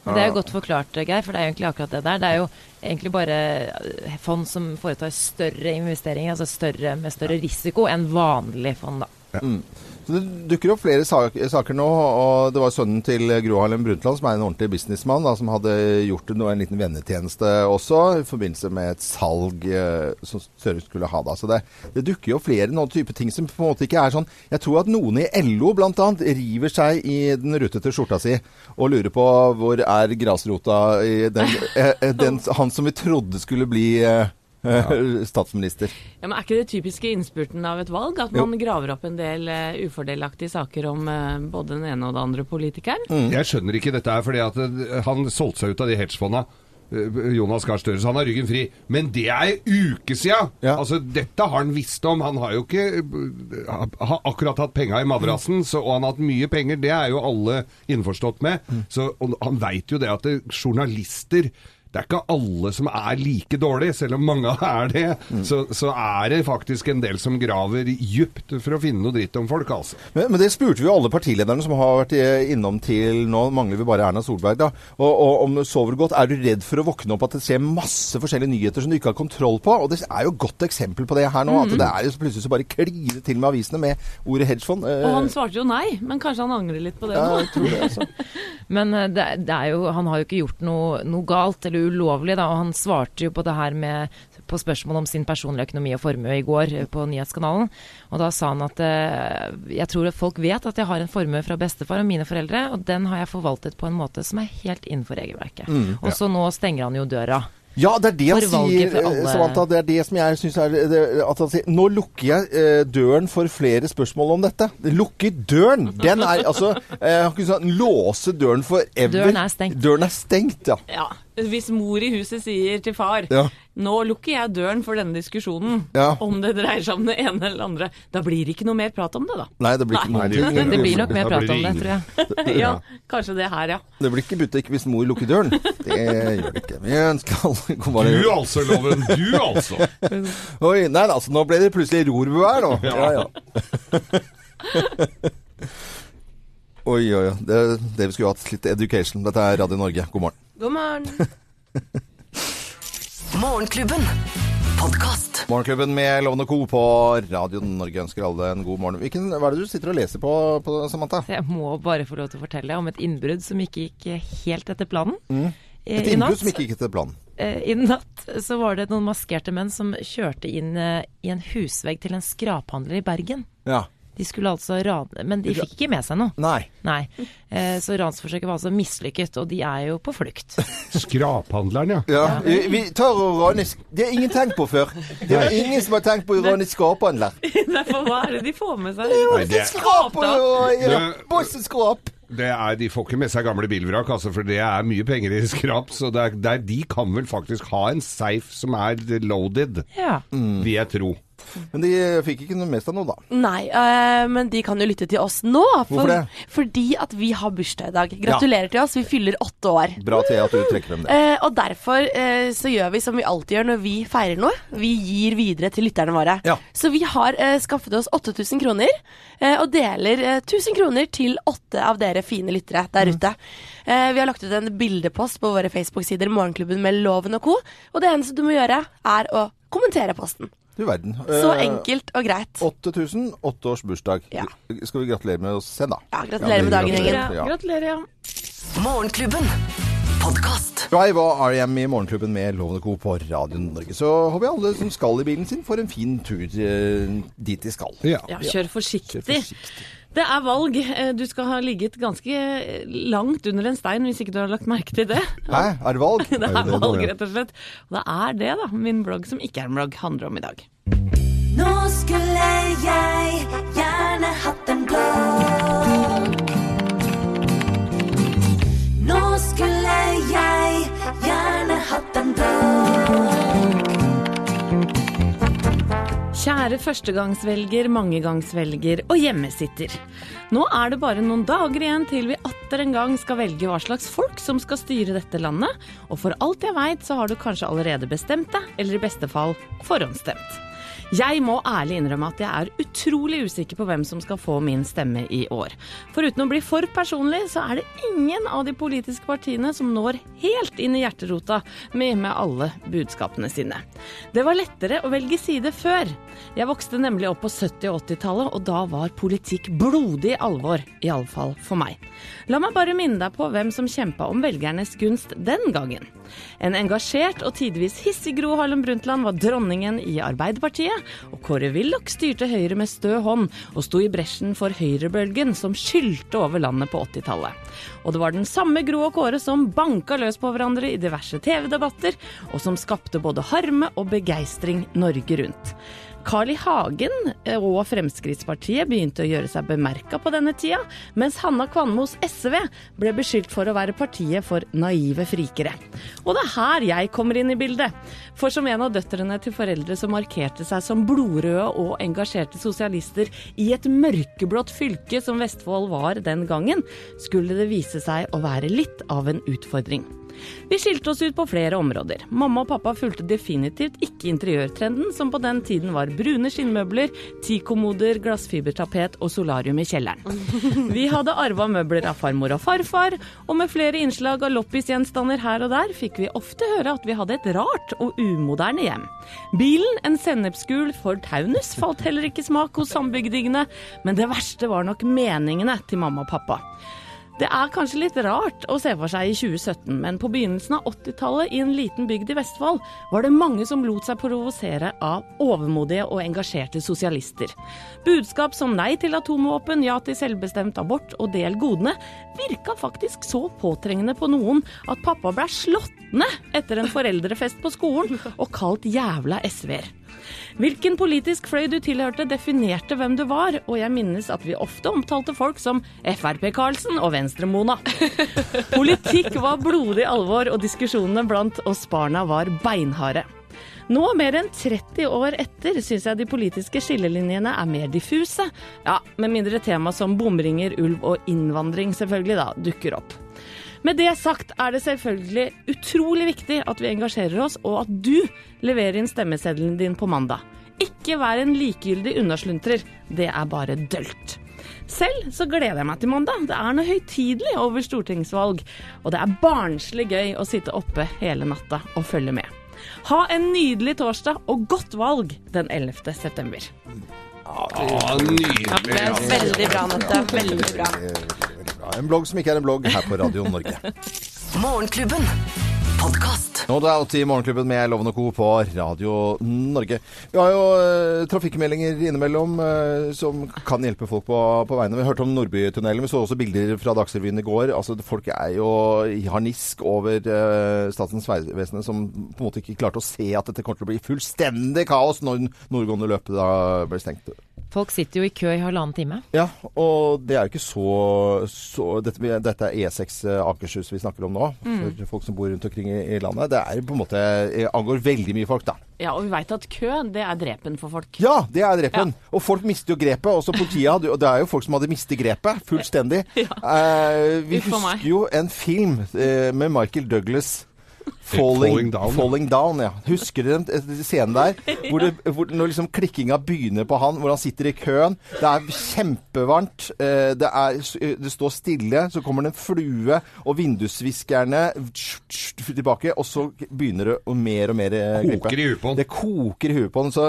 Speaker 5: Det er jo godt forklart, Geir, for det er jo egentlig akkurat det der. Det er jo egentlig bare eh, fond som foretar større investeringer, altså større, med større risiko enn vanlig fond, da.
Speaker 1: Så det dukker opp flere saker nå, og det var sønnen til Gro Harlem Brundtland, som er en ordentlig businessmann, som hadde gjort noe, en liten vennetjeneste også, i forbindelse med et salg eh, som Støre skulle ha. da. Så det, det dukker jo flere noen type ting som på en måte ikke er sånn Jeg tror at noen i LO bl.a. river seg i den rutete skjorta si og lurer på hvor er grasrota i den, eh, eh, den Han som vi trodde skulle bli statsminister.
Speaker 3: Ja, men Er ikke det typiske innspurten av et valg? At man graver opp en del uh, ufordelaktige saker om uh, både den ene og den andre politikeren?
Speaker 1: Mm.
Speaker 4: Jeg skjønner ikke dette her, fordi at eh, han solgte seg ut av de hedgefonda. Jonas Gahr Støre, så han har ryggen fri. Men det er uke sia!
Speaker 1: Ja.
Speaker 4: Altså, dette har han visst om. Han har jo ikke eh, ha, akkurat hatt penga i
Speaker 1: Mm.
Speaker 4: madrassen, så, og han har hatt mye penger. Det er jo alle innforstått med.
Speaker 1: Mm.
Speaker 4: Så, og han veit jo det at det, journalister det er ikke alle som er like dårlige, selv om mange er det.
Speaker 1: Mm.
Speaker 4: Så, så er det faktisk en del som graver djupt for å finne noe dritt om folk, altså.
Speaker 1: Men, men det spurte vi jo alle partilederne som har vært eh, innom til Nå mangler vi bare Erna Solberg, da. Og, og om du sover godt, er du redd for å våkne opp at det skjer masse forskjellige nyheter som du ikke har kontroll på? Og det er jo et godt eksempel på det her nå. At det er jo plutselig så bare kliner til med avisene med ordet hedgefond. Eh,
Speaker 3: Og han svarte jo nei, men kanskje han angrer litt på det
Speaker 1: ja,
Speaker 3: nå?
Speaker 1: jeg tror det, altså.
Speaker 5: Men eh, det, det er jo, han har jo ikke gjort noe, noe galt eller ulovlig, da. Og han svarte jo på det her med på spørsmål om sin personlige økonomi og formue i går eh, på Nyhetskanalen. Og da sa han at eh, jeg tror at folk vet at jeg har en formue fra bestefar og mine foreldre, og den har jeg forvaltet på en måte som er helt innenfor regelverket. og så nå stenger han jo døra.
Speaker 1: Ja, det er det han sier. Samantha. Det er det som jeg syns er det, at han sier Nå lukker jeg eh, døren for flere spørsmål om dette. Lukker døren! Den er altså eh, Han kunne sagt låse døren for ever.
Speaker 5: Døren er stengt.
Speaker 1: Døren er stengt, ja.
Speaker 3: Ja, Hvis mor i huset sier til far
Speaker 1: Ja.
Speaker 3: Nå lukker jeg døren for denne diskusjonen,
Speaker 1: Ja.
Speaker 3: om det dreier seg om det ene eller det andre, da blir det ikke noe mer prat om det, da.
Speaker 1: Nei, det blir ikke
Speaker 3: Nei.
Speaker 4: det-
Speaker 1: ting.
Speaker 5: Det blir nok mer prat om
Speaker 4: det
Speaker 5: tror jeg.
Speaker 3: ja, kanskje det her, ja.
Speaker 1: Det blir ikke butikk hvis mor lukker døren. Det gjør det ikke. Vi ønsker alle god
Speaker 4: Du altså, Loven. Du altså.
Speaker 1: Oi, nei, altså, nå ble det plutselig rorbu her, nå. Ja, ja. Oi, oi, oi. Det, det vi skulle hatt. Litt education. Dette er Radio Norge. God morgen.
Speaker 2: God morgen.
Speaker 7: Morgenklubben. Podcast.
Speaker 1: Morgenklubben med Lovende Co. på Radio Norge ønsker alle en god morgen. Hvilken, hva er det du sitter og leser på, på Samantha?
Speaker 5: Jeg må bare få lov til å fortelle om et innbrudd som ikke gikk helt etter planen. Mm.
Speaker 1: Et innbrudd som ikke gikk etter planen.
Speaker 5: Eh, I natt så var det noen maskerte menn som kjørte inn eh, i en husvegg til en skraphandler i Bergen.
Speaker 1: Ja.
Speaker 5: De skulle altså rane Men de fikk ikke med seg noe.
Speaker 1: Nei.
Speaker 5: Nei. Eh, så ransforsøket var altså mislykket, og de er jo på flukt.
Speaker 4: Skraphandleren, ja.
Speaker 1: Ja, vi, vi tar og raner Det har ingen tenkt på før. Det er ingen som har tenkt på å rane skraphandler.
Speaker 3: Derfor, hva er det de får med seg?
Speaker 4: Jo, det,
Speaker 1: Skrap og ja,
Speaker 4: Det-
Speaker 1: bosseskrap.
Speaker 4: det er, de får ikke med seg gamle bilvrak, altså, for det er mye penger i skrap. Så det er, det er, de kan vel faktisk ha en safe som er loaded,
Speaker 5: Ja.
Speaker 4: vil jeg tro.
Speaker 1: Men de fikk ikke noe med seg noe, da.
Speaker 2: Nei, øh, men de kan jo lytte til oss nå. For,
Speaker 1: Hvorfor det?
Speaker 2: Fordi at vi har bursdag i dag. Gratulerer til oss, vi fyller åtte år.
Speaker 1: Bra til at du trekker frem det.
Speaker 2: Eh, og derfor eh, så gjør vi som vi alltid gjør når vi feirer noe. Vi gir videre til lytterne våre.
Speaker 1: Ja.
Speaker 2: Så vi har eh, skaffet oss 8000 kroner, eh, og deler eh, 1000 kroner til åtte av dere fine lyttere der ute. Eh, vi har lagt ut en bildepost på våre Facebook-sider Morgenklubben med Loven og co. Og det eneste du må gjøre, er å kommentere posten.
Speaker 1: Du verden.
Speaker 2: Så
Speaker 1: Eh,
Speaker 2: enkelt og greit.
Speaker 1: 8000, åtte års bursdag.
Speaker 2: Ja.
Speaker 1: Skal vi gratulere med oss sen, da?
Speaker 2: Ja, gratulerer med dagen, gjengen.
Speaker 1: Ja.
Speaker 3: Gratulerer, ja.
Speaker 7: Morgenklubben.
Speaker 1: Drive og R.E.M. i Morgenklubben med Lovende Co. på Radio Norge. Så håper jeg alle som skal i bilen sin, får en fin tur eh, dit de skal.
Speaker 4: Ja.
Speaker 3: Ja, kjør forsiktig.
Speaker 1: Kjør forsiktig.
Speaker 3: Det er valg. Eh, Du skal ha ligget ganske langt under en stein hvis ikke du har lagt merke til det.
Speaker 1: Hæ, er det valg?
Speaker 3: Det
Speaker 4: Er
Speaker 3: valg, rett og slett. Og det er det, da, min blogg som ikke er en blogg, handler om i dag.
Speaker 8: Nå skulle jeg gjerne hatt en
Speaker 3: førstegangsvelger, mangegangsvelger og hjemmesitter. Nå er det bare noen dager igjen til vi atter en gang skal velge hva slags folk som skal styre dette landet, og for alt jeg veit så har du kanskje allerede bestemt deg, eller i beste fall forhåndsstemt. Jeg må ærlig innrømme at jeg er utrolig usikker på hvem som skal få min stemme i år. Foruten å bli for personlig, så er det ingen av de politiske partiene som når helt inn i hjerterota med, med alle budskapene sine. Det var lettere å velge side før. Jeg vokste nemlig opp på 70- og 80-tallet, og da var politikk blodig alvor, iallfall for meg. La meg bare minne deg på hvem som kjempa om velgernes gunst den gangen. En engasjert og tidvis hissig Gro Harlem Brundtland var dronningen i Arbeiderpartiet, og Kåre Willoch styrte Høyre med stø hånd og sto i bresjen for høyrebølgen som skylte over landet på 80-tallet. Og det var den samme Gro og Kåre som banka løs på hverandre i diverse TV-debatter, og som skapte både harme og begeistring Norge rundt. Carl I. Hagen og Fremskrittspartiet begynte å gjøre seg bemerka på denne tida, mens Hanna Kvanmos SV ble beskyldt for å være partiet for naive frikere. Og det er her jeg kommer inn i bildet. For som en av døtrene til foreldre som markerte seg som blodrøde og engasjerte sosialister i et mørkeblått fylke som Vestfold var den gangen, skulle det vise seg å være litt av en utfordring. Vi skilte oss ut på flere områder. Mamma og pappa fulgte definitivt ikke interiørtrenden, som på den tiden var brune skinnmøbler, tikommoder, glassfibertapet og solarium i kjelleren. Vi hadde arva møbler av farmor og farfar, og med flere innslag av loppisgjenstander her og der, fikk vi ofte høre at vi hadde et rart og umoderne hjem. Bilen, en sennepsgul Ford Taunus, falt heller ikke smak hos sambygdingene, men det verste var nok meningene til mamma og pappa. Det er kanskje litt rart å se for seg i 2017, men på begynnelsen av 80-tallet i en liten bygd i Vestfold var det mange som lot seg provosere av overmodige og engasjerte sosialister. Budskap som nei til atomvåpen, ja til selvbestemt abort og del godene virka faktisk så påtrengende på noen at pappa ble slått ned etter en foreldrefest på skolen og kalt jævla SV-er. Hvilken politisk fløy du tilhørte, definerte hvem du var, og jeg minnes at vi ofte omtalte folk som Frp-Karlsen og Venstre-Mona. Politikk var blodig alvor, og diskusjonene blant oss barna var beinharde. Nå, mer enn 30 år etter, syns jeg de politiske skillelinjene er mer diffuse. Ja, med mindre tema som bomringer, ulv og innvandring selvfølgelig da dukker opp. Med det sagt er det selvfølgelig utrolig viktig at vi engasjerer oss, og at du leverer inn stemmeseddelen din på mandag. Ikke vær en likegyldig unnasluntrer. Det er bare dølt. Selv så gleder jeg meg til mandag. Det er noe høytidelig over stortingsvalg. Og det er barnslig gøy å sitte oppe hele natta og følge med. Ha en nydelig torsdag og godt valg den 11. september.
Speaker 4: Ah, nydelig.
Speaker 2: Det er veldig bra, Nette. Veldig bra.
Speaker 1: En blogg som ikke er en blogg her på Radio Norge.
Speaker 7: Morgenklubben.
Speaker 1: Nå det er alltid Morgenklubben med Loven og Co. på Radio Norge. Vi har jo eh, trafikkmeldinger innimellom eh, som kan hjelpe folk på, på veiene. Vi hørte om Nordbytunnelen. Vi så også bilder fra Dagsrevyen i går. Altså, folk er jo i harnisk over eh, Statens vegvesen, som på en måte ikke klarte å se at dette kommer til å bli fullstendig kaos når nordgående løpet da ble stengt.
Speaker 5: Folk sitter jo i kø i halvannen time.
Speaker 1: Ja, og det er jo ikke så, så dette, dette er E6 Akershus vi snakker om nå, for folk som bor rundt omkring i, i landet. Det er på en måte eh, angår veldig mye folk, da.
Speaker 3: Ja, og vi veit at kø, det er drepen for folk.
Speaker 1: Ja, det er drepen. Og folk mister jo grepet. Også politiet hadde, jo det er jo folk som hadde mistet grepet fullstendig.
Speaker 3: Ja.
Speaker 1: Eh, vi husker jo en film eh, med Michael Douglas. Falling,
Speaker 4: Falling Down, ja.
Speaker 1: Falling Down, ja. Husker dere den eh, scenen der? Hvor, det, hvor når liksom klikkinga begynner på han, hvor han sitter i køen. Det er kjempevarmt. eh, Det, er, det står stille. Så kommer det en flue, og vindusviskerne tilbake. Og så begynner det å mer og mer eh, glippe.
Speaker 4: Koker i huet på han.
Speaker 1: Det koker i huet på den. Så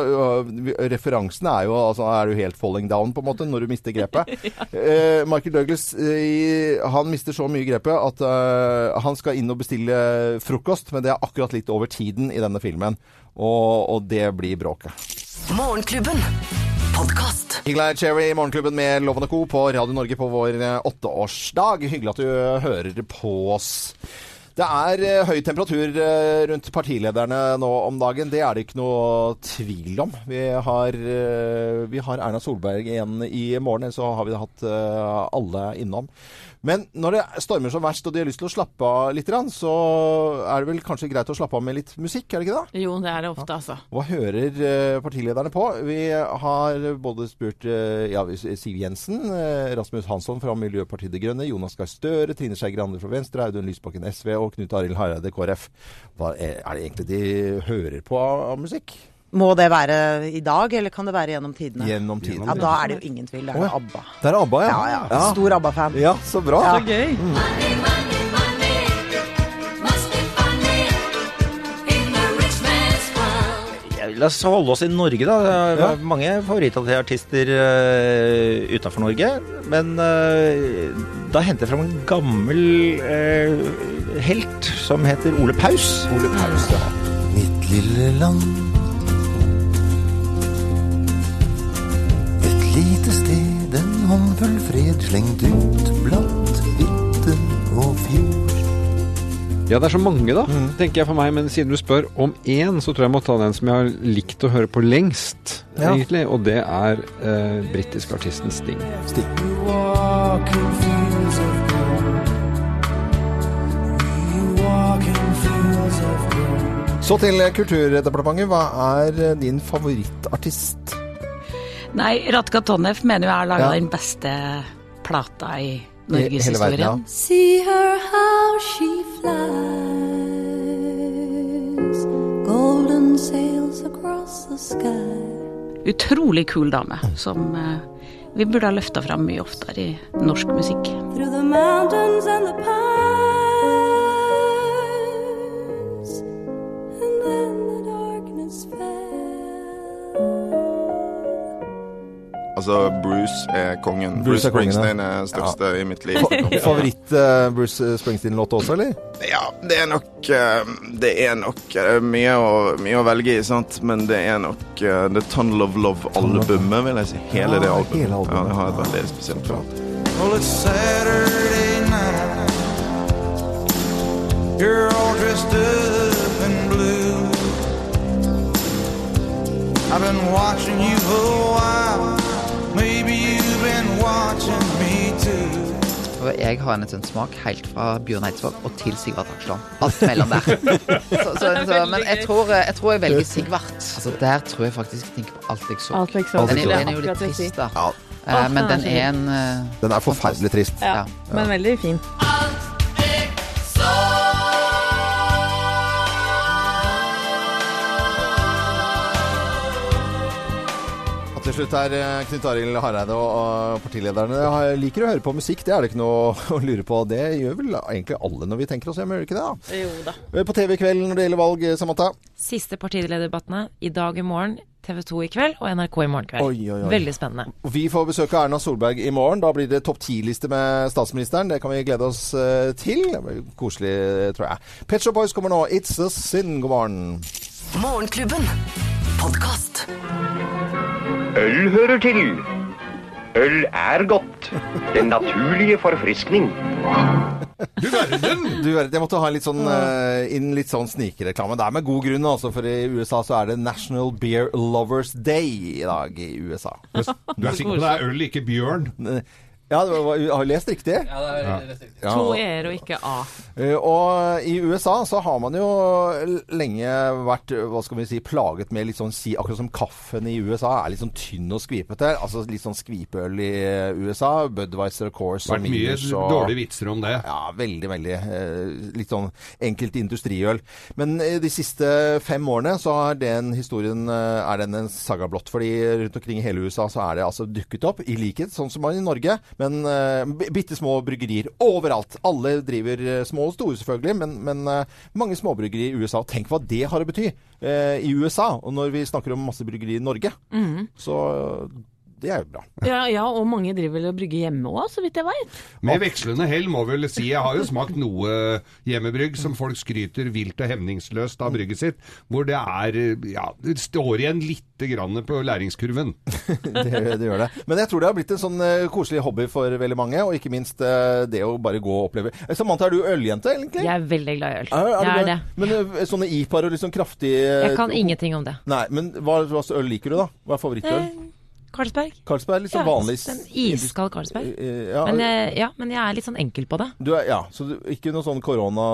Speaker 1: referansen er jo altså, er du helt falling down, på en måte, når du mister grepet. ja. Michael Douglas eh, han mister så mye grepet at eh, han skal inn og bestille frokost, men det er akkurat litt over tiden i denne filmen. Og, og det blir bråket.
Speaker 7: Morgenklubben. Podcast.
Speaker 1: Higglær Cherry i Morgenklubben med Loven Co. på Radio Norge på vår eh, åtteårsdag. Hyggelig at du hører på oss. Det er eh, høy temperatur eh, rundt partilederne nå om dagen. Det er det ikke noe tvil om. Vi har, eh, vi har Erna Solberg igjen i morgen, eller så har vi hatt eh, alle innom. Men når det stormer som verst og de har lyst til å slappe av litt, så er det vel kanskje greit å slappe av med litt musikk, er det ikke det?
Speaker 3: Jo, det er det ofte, altså.
Speaker 1: Hva hører eh, partilederne på? Vi har både spurt eh, ja, Siv Jensen, eh, Rasmus Hansson fra Miljøpartiet De Grønne, Jonas Gahr Støre, Trine Skei Grande fra Venstre, Audun Lysbakken SV og Knut Arild Hareide KrF. Hva er, det egentlig de hører på av, av musikk?
Speaker 9: Må det være i dag, eller kan det være gjennom tidene?
Speaker 1: Gjennom tiden.
Speaker 9: Ja, da er det jo ingen tvil. Det er jo. ABBA.
Speaker 1: Det er ABBA, ja.
Speaker 9: Ja, ja. Stor ABBA-fan.
Speaker 1: Ja, så bra.
Speaker 9: Ja.
Speaker 3: Så gøy.
Speaker 10: La oss holde oss i Norge, da. Det er
Speaker 1: Ja.
Speaker 10: mange favorittartister uh, utafor Norge. Men uh, da henter jeg fram en gammel uh, helt som heter Ole Paus.
Speaker 1: Ole Paus, ja.
Speaker 11: Mitt lille land. Lite sted, en håndfull fred slengt ut blant hytte og fjord.
Speaker 12: Ja, det er så mange, da, tenker jeg for meg. Men siden du spør om én, så tror jeg jeg må ta den som jeg har likt å høre på lengst,
Speaker 1: Ja.
Speaker 12: egentlig. Og det er eh, britiske artisten Sting.
Speaker 11: Gold.
Speaker 1: Så til Kulturdepartementet. Hva er din favorittartist?
Speaker 13: Nei, Ratka Tonnef mener jo jeg har laga
Speaker 1: Ja.
Speaker 13: den beste plata i norgeshistorien.
Speaker 8: See her how she flies, golden sails across the sky.
Speaker 13: Utrolig kul dame som eh, vi burde ha løfta fram mye oftere i norsk musikk.
Speaker 8: Through the mountains and the pines,
Speaker 14: Altså, Bruce er kongen.
Speaker 1: Bruce
Speaker 14: Bruce,
Speaker 1: er kongen, ja.
Speaker 14: Springsteen er største i mitt liv.
Speaker 1: Favoritt eh, Bruce Springsteen-låt også, eller?
Speaker 14: Ja, det er nok eh, Det er nok eh, mye, å, mye å velge i, sant? men det er nok The Tunnel of Love-albumet, vil jeg si. Hele
Speaker 1: Ja,
Speaker 14: det albumet.
Speaker 1: hele albumet.
Speaker 14: Ja, det har et veldig spesielt forhold.
Speaker 11: Well, it's Saturday night. You're all dressed up in blue. I've been watching you for a while. Maybe you've been watching me too.
Speaker 15: Og jeg har en sånn smak helt fra Bjørn Eidsvåg og til Sigvart Aksland. Alt mellom der. Så, så, så, men jeg tror, jeg tror jeg velger Sigvart. Altså, der tror jeg faktisk jeg tenker på Alt jeg så.
Speaker 3: Alt jeg så.
Speaker 15: Den, er, den er jo litt trist, da.
Speaker 1: Ja.
Speaker 15: Eh, men
Speaker 3: den er
Speaker 15: er en eh,
Speaker 1: Den er forferdelig trist.
Speaker 3: Ja, men veldig fin.
Speaker 1: Til slutt her, eh, Knut Arild Hareide og partilederne Jeg liker å høre på musikk, det er det ikke noe å lure på. Det gjør vel egentlig alle når vi tenker oss hjem, gjør vi ikke det? da?
Speaker 3: Jo da.
Speaker 1: Eh, På TV i kveld når det gjelder valg, eh, Samantha.
Speaker 5: Siste partilederdebattene i dag i morgen, TV 2 i kveld og NRK i morgen kveld.
Speaker 1: Oi, oi, oi.
Speaker 5: Veldig spennende.
Speaker 1: Vi får besøke Erna Solberg i morgen. Da blir det topp ti-liste med statsministeren. Det kan vi glede oss til. Koselig, tror jeg. Pet Shop Boys kommer nå. It's a sin. God morgen.
Speaker 7: Morgenklubben. Podkast.
Speaker 16: Øl hører til. Øl er godt. Den naturlige forfriskning.
Speaker 1: Du verden! Jeg måtte ha litt sånn, uh, inn litt sånn snikreklame. Det er med god grunn, altså, for i USA så er det National Beer Lovers Day i dag i USA.
Speaker 4: Du er sikker på det er øl, ikke bjørn?
Speaker 1: Ja, det var, jeg har lest riktig.
Speaker 3: Ja, det er lest riktig.
Speaker 1: Ja.
Speaker 3: To e-er og ikke a.
Speaker 1: Eh, Og i USA så har man jo lenge vært hva skal vi si, plaget med litt sånn si, Akkurat som kaffen i USA er litt sånn tynn og skvipete. Altså litt sånn skvipøl i USA. Budwiser og Course og
Speaker 4: Vært mye
Speaker 1: og
Speaker 4: dårlige vitser om det.
Speaker 1: Ja, veldig, veldig. eh, Litt sånn enkelt industriøl. Men eh, de siste fem årene så er den historien er den en saga blått. Fordi rundt omkring i hele USA så er det altså dukket opp, i likhet sånn som man i Norge, men uh, bitte små bryggerier overalt. Alle driver eh, små og store, selvfølgelig, men, men uh, mange småbryggerier i USA. Tenk hva det har å bety uh, i USA. Og når vi snakker om masse bryggerier i Norge,
Speaker 3: Mm.
Speaker 1: så det er jo bra.
Speaker 3: Ja, ja, og mange driver vel og brygger hjemme òg, så vidt jeg veit.
Speaker 4: Med vekslende hell, må vel si. Jeg har jo smakt noe hjemmebrygg som folk skryter vilt og hemningsløst av brygget sitt, hvor det er Ja, det står igjen lite grann på læringskurven.
Speaker 1: det, det gjør det. Men jeg tror det har blitt en sånn eh, koselig hobby for veldig mange, og ikke minst eh, det å bare gå og oppleve. Eh, Samantha, er du øljente, egentlig?
Speaker 5: Jeg er veldig glad i øl.
Speaker 1: Er,
Speaker 5: Jeg er det.
Speaker 1: Men sånne IPA-er og sånn kraftig
Speaker 5: Jeg kan ingenting om det.
Speaker 1: Nei, men hva hva slags øl liker du, da? Hva er favorittøl?
Speaker 5: Eh, Carlsberg.
Speaker 1: Carlsberg? Litt sånn
Speaker 5: Ja,
Speaker 1: vanlig
Speaker 5: En iskald Carlsberg.
Speaker 1: Eh, ja,
Speaker 5: Men, eh, ja, men jeg er litt sånn enkel på det.
Speaker 1: du er, ja, så du, ikke noe sånn korona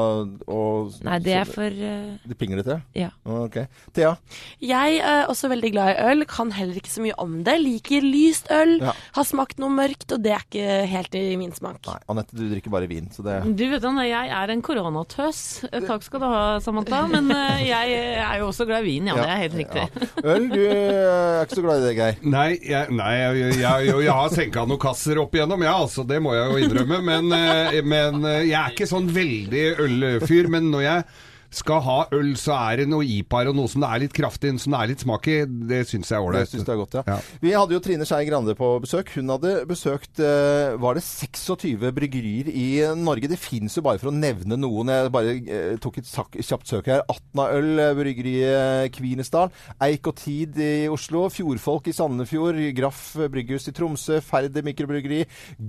Speaker 1: og
Speaker 5: Nei, det er for uh,
Speaker 1: Det pinglete?
Speaker 5: Ja.
Speaker 1: Ok. Thea?
Speaker 2: Jeg er også veldig glad i øl, kan heller ikke så mye om det. Liker lyst øl,
Speaker 1: Ja.
Speaker 2: har smakt noe mørkt, og det er ikke helt i min smak.
Speaker 1: Nei, Anette, du drikker bare vin, så det
Speaker 3: Du vet hva, jeg er en koronatøs. Eh, Takk skal du ha, Samantha. Men uh, jeg er jo også glad i vin, ja. Det er helt riktig.
Speaker 1: Øl? Du er ikke så glad i det, Geir?
Speaker 4: Nei, jeg, nei, jeg, jeg, jeg, har senka noen kasser opp igjennom, ja, altså, det må jeg jo innrømme. Men, eh, men eh, jeg er ikke sånn veldig ølfyr. Men når jeg skal ha øl, så er det noe IPA-er og noe som det er litt kraftig, som det er litt smak i. Det syns jeg er
Speaker 1: Det
Speaker 4: ålreit.
Speaker 1: Ja. ja. Vi hadde jo Trine Skei Grande på besøk. Hun hadde besøkt eh, var det 26 bryggerier i Norge. Det fins jo bare for å nevne noen. Jeg bare eh, tok et kjapt søk her. Atnaøl, eh, bryggeriet Kvinesdal. Eik og Tid i Oslo. Fjordfolk i Sandefjord. Graff brygghus i Tromsø. Ferde mikrobryggeri.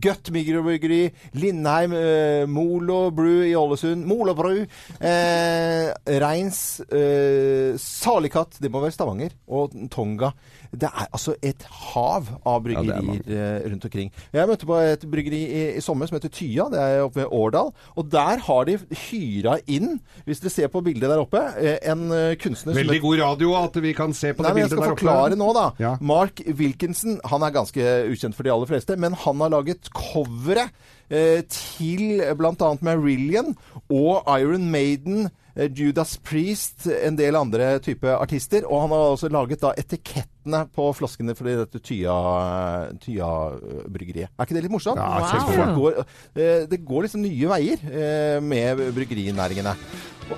Speaker 1: Gøtt mikrobryggeri. Lindheim. Eh, Molo Brew i Ålesund. Molo Brew. Eh, Reins. Eh, Salikatt. Det må være Stavanger. Og Tonga. Det er altså et hav av
Speaker 4: Ja, er
Speaker 1: bryggerier eh, rundt omkring. Jeg møtte på et bryggeri i, i sommer som heter Tya. Det er oppe ved Årdal. Og der har de hyra inn, hvis dere ser på bildet der oppe, eh, en kunstner kunstner som
Speaker 4: Veldig god radio at vi kan se på
Speaker 1: Nei,
Speaker 4: det
Speaker 1: Jeg
Speaker 4: bildet
Speaker 1: skal
Speaker 4: der oppe.
Speaker 1: forklare nå, da.
Speaker 4: Ja.
Speaker 1: Mark Wilkinson han er ganske ukjent for de aller fleste, men han har laget coveret eh, til bl.a. Marillion og Iron Maiden. Eh, Judas Priest, en del andre type artister. Og han har også laget da etikettene på flaskene for dette Tya- Tya-bryggeriet. er ikke det litt morsomt?
Speaker 4: Ja,
Speaker 1: wow. går, eh, det går liksom nye veier eh, med bryggerinæringene.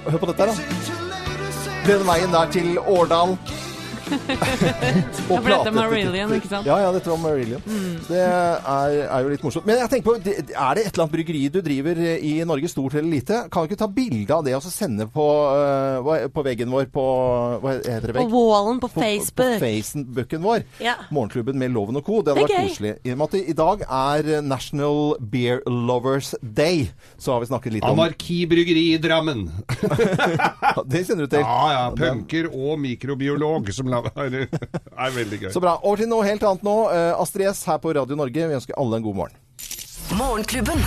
Speaker 1: Hør på dette, da. Den veien der til Årdal.
Speaker 3: Ja, for dette er Marillion, ikke sant?
Speaker 1: Ja, ja, dette var Marillion.
Speaker 3: Mm.
Speaker 1: Det er, er jo litt morsomt. Men jeg tenker på, er det et eller annet bryggeri du driver i Norge, stort eller lite? Kan du ikke ta bilde av det og så sende på, uh, på veggen vår på Hva heter det?
Speaker 2: På wallen på
Speaker 1: På, på Facebooken vår.
Speaker 2: Ja.
Speaker 1: Morgenklubben med Loven og co. Det hadde
Speaker 2: Det er
Speaker 1: vært koselig. I og med at det i dag er National Beer Lovers Day, så har vi snakket litt om
Speaker 4: Anarki bryggeri i Drammen.
Speaker 1: Det kjenner du til.
Speaker 4: Ja, ja. Punker og mikrobiolog som la- er, er veldig gøy.
Speaker 1: Så bra. Over til noe helt annet nå. Eh, Astrid S her på Radio Norge. Vi ønsker alle en god morgen.
Speaker 7: Morgenklubben.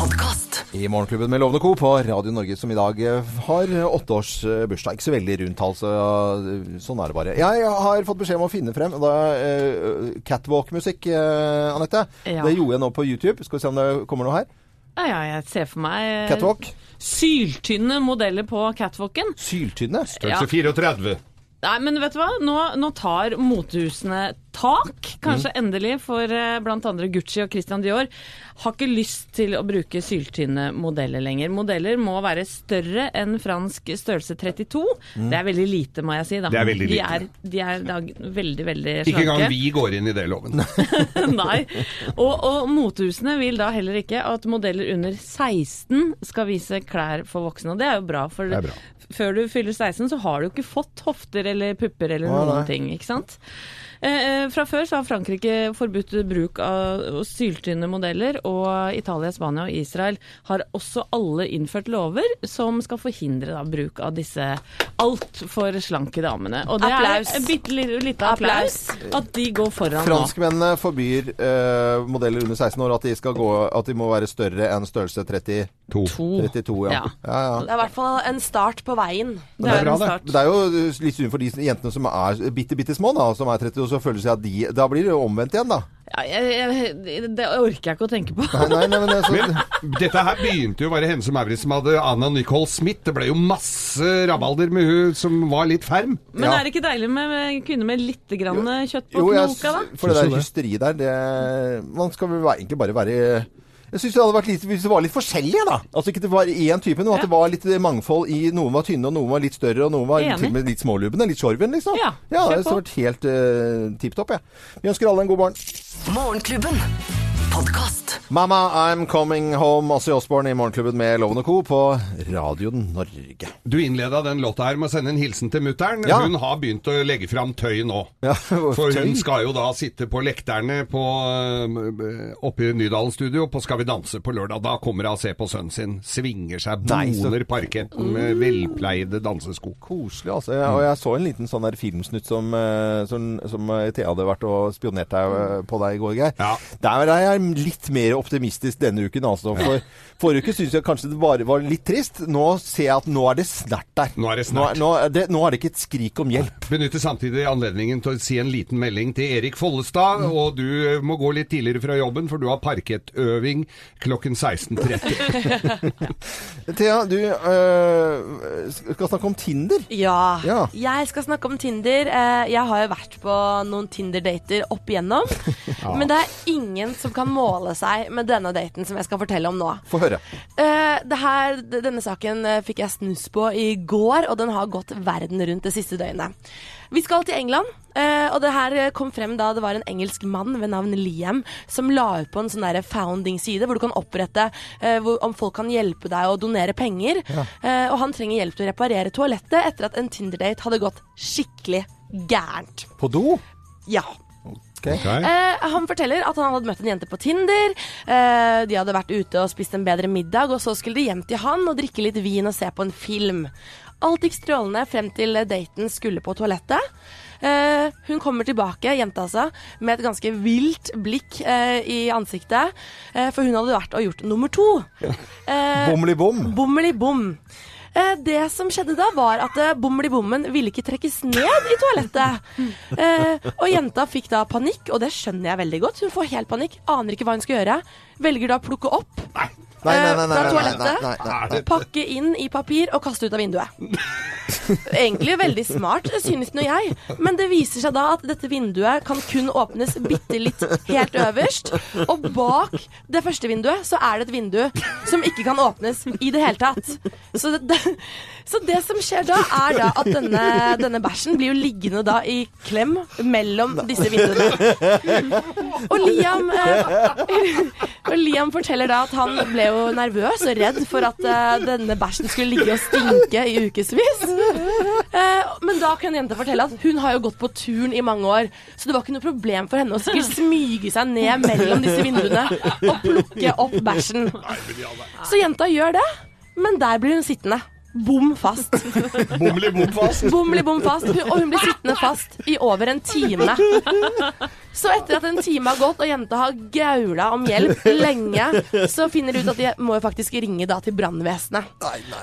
Speaker 7: Podcast.
Speaker 1: I Morgenklubben med Lovende Co. på Radio Norge, som i dag eh, har åtteårsbursdag. eh, bursdag. Ikke så veldig rundt, altså. Sånn er det bare. Jeg har fått beskjed om å finne frem da, catwalk-musikk, Anette.
Speaker 3: Ja.
Speaker 1: Det gjorde jeg nå på YouTube. Skal vi se om det kommer noe her.
Speaker 3: Ja, ja, jeg ser for meg
Speaker 1: Catwalk.
Speaker 3: Syltynne modeller på catwalken.
Speaker 1: Syltynne?
Speaker 3: Ja.
Speaker 4: 34.
Speaker 3: Nei, men vet du hva? Nå, nå tar motehusene tak, kanskje endelig, for bl.a. blant andre Gucci og Christian Dior. Har ikke lyst til å bruke syltynne modeller lenger. Modeller må være større enn fransk størrelse 32.
Speaker 4: Mm.
Speaker 3: Det er veldig lite, må jeg si. Da.
Speaker 4: Det er veldig
Speaker 3: De
Speaker 4: lite.
Speaker 3: er, de er da veldig, veldig slanke.
Speaker 4: Ikke engang vi går inn i det, Loven.
Speaker 3: Nei. Og, og motehusene vil da heller ikke at modeller under 16 skal vise klær for voksne. Og det er jo bra, for
Speaker 4: er bra.
Speaker 3: før du fyller 16 så har du ikke fått hofter eller pupper eller
Speaker 1: Å,
Speaker 3: noen
Speaker 1: nei.
Speaker 3: ting, ikke sant? Eh, eh, eh, fra før så har Frankrike forbudt bruk av syltynne modeller, og Italia, Spania og Israel har også alle innført lover som skal forhindre da, bruk av disse altfor slanke damene. Og det
Speaker 2: Applaus.
Speaker 3: er en bitte li- lite applaus at de går foran nå.
Speaker 1: Franskmennene forbyr eh, modeller under 16 år at de, skal gå, at de må være større enn størrelse 32. 32 ja.
Speaker 2: Ja.
Speaker 1: Ja, ja.
Speaker 2: Det er i hvert fall en start på veien.
Speaker 1: Men det, er det er jo litt synd for de jentene som er bitte, bitte små, da, som er 30, og så føler seg at de Da blir det omvendt igjen, da.
Speaker 3: Ja, jeg, jeg, det orker jeg ikke å tenke på.
Speaker 1: Nei, nei, nei, men det så-
Speaker 4: Men dette her begynte jo å være henne som Maurits som hadde Anna Nicole Smith. Det ble jo masse rabalder med hun som var litt ferm.
Speaker 3: Men er det ikke deilig med, med kvinner med litt grann kjøtt på knoka, da?
Speaker 1: for det der hysteriet der, det Man skal vel egentlig bare være jeg synes det hadde vært litt, Hvis det var litt forskjellige, da. Altså ikke det var én type, men at det var litt mangfold i Noen var tynne, og noen var litt større, og noen var
Speaker 2: Enig.
Speaker 1: til og med litt smålubne. Litt sjorven, liksom.
Speaker 2: Ja,
Speaker 1: ja det
Speaker 2: hadde
Speaker 1: har vært helt uh, tipp topp, jeg. Vi ønsker alle en god morgen.
Speaker 7: Morgenklubben. Podkast.
Speaker 1: Mamma, I'm coming home. Ossie Osborne i Morgenklubben med Loven og Co. på Radio Norge.
Speaker 4: Du innleda den låta her med å sende en hilsen til mutter'n.
Speaker 1: Ja.
Speaker 4: Hun har begynt å legge fram tøy nå. For
Speaker 1: tøy?
Speaker 4: hun skal jo da sitte på lekterne på, øh, oppe i Nydalen studio på Skal vi danse på lørdag. Da kommer hun og ser på sønnen sin. Svinger seg, boner parketten med velpleide dansesko.
Speaker 1: Koselig, altså. Jeg, og jeg så en liten sånn der filmsnutt som, eh, som, som eh, Thea hadde vært og spionert deg, eh, på deg i går, Geir. Der er jeg litt mer optimistisk denne uken, altså. For forrige uke syntes jeg kanskje det bare var litt trist. Nå ser jeg at nå er det snert der.
Speaker 4: Nå er det
Speaker 1: Nå, er- nå, er det, nå er det ikke et skrik om hjelp.
Speaker 4: Benytter samtidig anledningen til å si en liten melding til Erik Follestad.
Speaker 1: Mm.
Speaker 4: Og du må gå litt tidligere fra jobben, for du har parkettøving klokken 16.30.
Speaker 1: Thea, du øh, skal snakke om Tinder.
Speaker 2: Ja.
Speaker 1: Ja.
Speaker 2: Jeg skal snakke om Tinder. Eh, Jeg har jo vært på noen Tinder-dater opp igjennom.
Speaker 1: Ja.
Speaker 2: Men det er ingen som kan måle seg med denne daten som jeg skal fortelle om nå.
Speaker 1: Få høre.
Speaker 2: Eh, det her, denne saken eh, fikk jeg snus på i går, og den har gått verden rundt det siste døgnet. Vi skal til England, eh, og det her kom frem da det var en engelsk mann ved navn Liam som la ut på en sånn founding-side hvor du kan opprette hvor, om folk kan hjelpe deg å donere penger.
Speaker 1: Ja.
Speaker 2: Og han trenger hjelp til å reparere toalettet etter at en Tinder-date hadde gått skikkelig gærent.
Speaker 1: På do?
Speaker 2: Ja.
Speaker 1: Okay.
Speaker 2: Eh, han forteller at han hadde møtt en jente på Tinder. Eh, de hadde vært ute og spist en bedre middag, og så skulle de hjem til han og drikke litt vin og se på en film. Alt gikk strålende frem til daten skulle på toalettet. Eh, hun kommer tilbake, jenta altså, med et ganske vilt blikk eh, i ansiktet. Eh, for hun hadde vært og gjort nummer to. Eh,
Speaker 1: Bommeli-bom.
Speaker 2: Bommeli-bom. Eh, det som skjedde da, var at eh, bommeli-bommen ville ikke trekkes ned i toalettet. Eh, og jenta fikk da panikk, og det skjønner jeg veldig godt. Hun får helt panikk, aner ikke hva hun skal gjøre. Velger da å plukke opp
Speaker 1: Nei, nei, nei,
Speaker 2: eh,
Speaker 1: nei,
Speaker 2: fra
Speaker 1: nei, nei,
Speaker 2: toalettet,
Speaker 1: nei, nei, nei.
Speaker 2: pakke inn i papir og kaste ut av vinduet. Egentlig veldig smart, synes nå jeg. Men det viser seg da at dette vinduet kan kun åpnes bitte litt helt øverst. Og bak det første vinduet så er det et vindu som ikke kan åpnes i det hele tatt. Så det, det, så det som skjer da, er da at denne, denne bæsjen blir jo liggende da i klem mellom disse vinduene. Og Liam, eh, og Liam forteller da at han ble jo nervøs og redd for at uh, denne bæsjen skulle ligge og stinke i ukevis. Uh, men da kan jenta fortelle at hun har jo gått på turen i mange år, så det var ikke noe problem for henne å sikkert smyge seg ned mellom disse vinduene og plukke opp bæsjen. Så jenta gjør det, men der blir hun sittende. Bom fast.
Speaker 1: Bomli bom fast.
Speaker 2: Bomli bom fast. Og hun blir sittende fast i over en time. Så etter at en time har gått, og jenta har gaula om hjelp lenge, så finner de ut at de må jo faktisk ringe da til brannvesenet.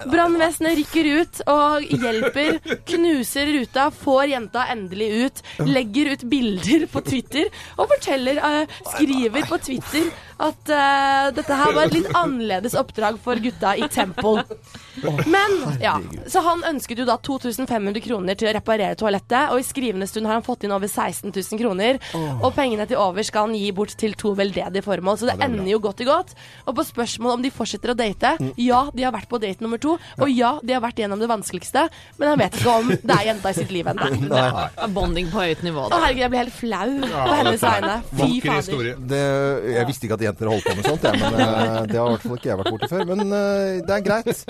Speaker 2: Brannvesenet rykker ut og hjelper, knuser ruta, får jenta endelig ut, legger ut bilder på Twitter og forteller, uh, skriver på Twitter at uh, dette her var et litt annerledes oppdrag for gutta i Temple. Men, ja. Så han ønsket jo da 2500 kroner til å reparere toalettet, og i skrivende stund har han fått inn over 16 000 kroner. Og pengene til over skal han gi bort til to veldedige formål, så det, ender jo godt i godt. Og på spørsmål om de fortsetter å date, ja, de har vært på date nummer to, og ja, de har vært gjennom det vanskeligste, men han vet ikke om det er jenta i sitt liv ennå.
Speaker 3: Bonding på høyt nivå.
Speaker 2: Å herregud, jeg blir helt flau på hennes vegne. Fy fader.
Speaker 1: Det, jeg visste ikke at jenter holdt på med sånt, jeg, men eh, det har i hvert fall ikke jeg vært borti før. Men eh, det er greit.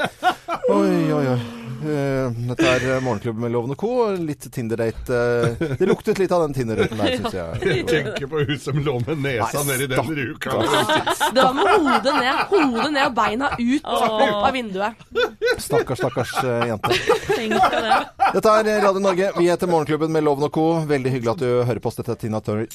Speaker 1: Oi, oi, oi. Uh, Dette er Morgenklubben med Lovende Co. Litt Tinder-date. Uh, Det luktet litt av den Tinder-daten der, syns jeg.
Speaker 4: Jeg tenker på hun som lå med nesa nedi den ruka.
Speaker 2: Det var med hodet ned, hodet ned og beina ut
Speaker 3: Åh.
Speaker 2: opp av vinduet.
Speaker 1: Stakkars, stakkars uh, jente.
Speaker 3: Det.
Speaker 1: Dette er Radio Norge. Vi heter Morgenklubben med Loven og Co. Veldig hyggelig at du hører på oss. Dette er Tina Turner.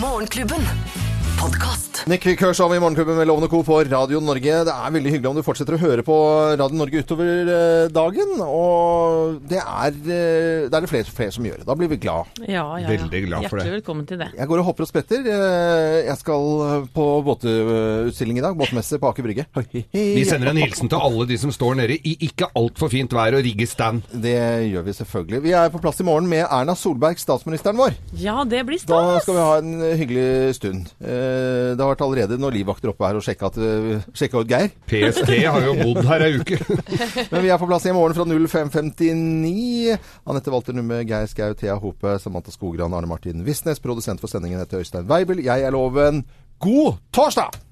Speaker 7: Morgenklubben. Podkast.
Speaker 1: Nick Kershaw i Morgenklubben med Loven og Co. på Radio Norge. Det er veldig hyggelig om du fortsetter å høre på Radio Norge utover eh, dagen. Og det er, eh, det er det flere, flere som gjør. Da blir vi glad.
Speaker 3: Ja, ja, ja.
Speaker 4: Veldig glad for det.
Speaker 3: Hjertelig velkommen til det.
Speaker 1: Jeg går og hopper og spretter. Eh, Jeg skal på båtutstilling i dag. Båtmesse på Aker Brygge.
Speaker 4: Vi sender en hilsen til alle de som står nede i ikke altfor fint vær og rigger stand.
Speaker 1: Det gjør vi selvfølgelig. Vi er på plass i morgen med Erna Solberg, statsministeren vår.
Speaker 3: Ja, det blir
Speaker 1: Da skal vi ha en hyggelig stund. Eh, Det har vært allerede noen livvakter oppe her og sjekka, eh, sjekka ut Geir.
Speaker 4: PST har jo bodd her ei uke.
Speaker 1: Men vi er på plass i morgen fra 05.59. Anette Walter Numme, Geir Skau, Thea Hope, Samantha Skogran, Arne Martin Visnes. Produsent for sendingen heter Øystein Weibel. Jeg er Loven. God torsdag!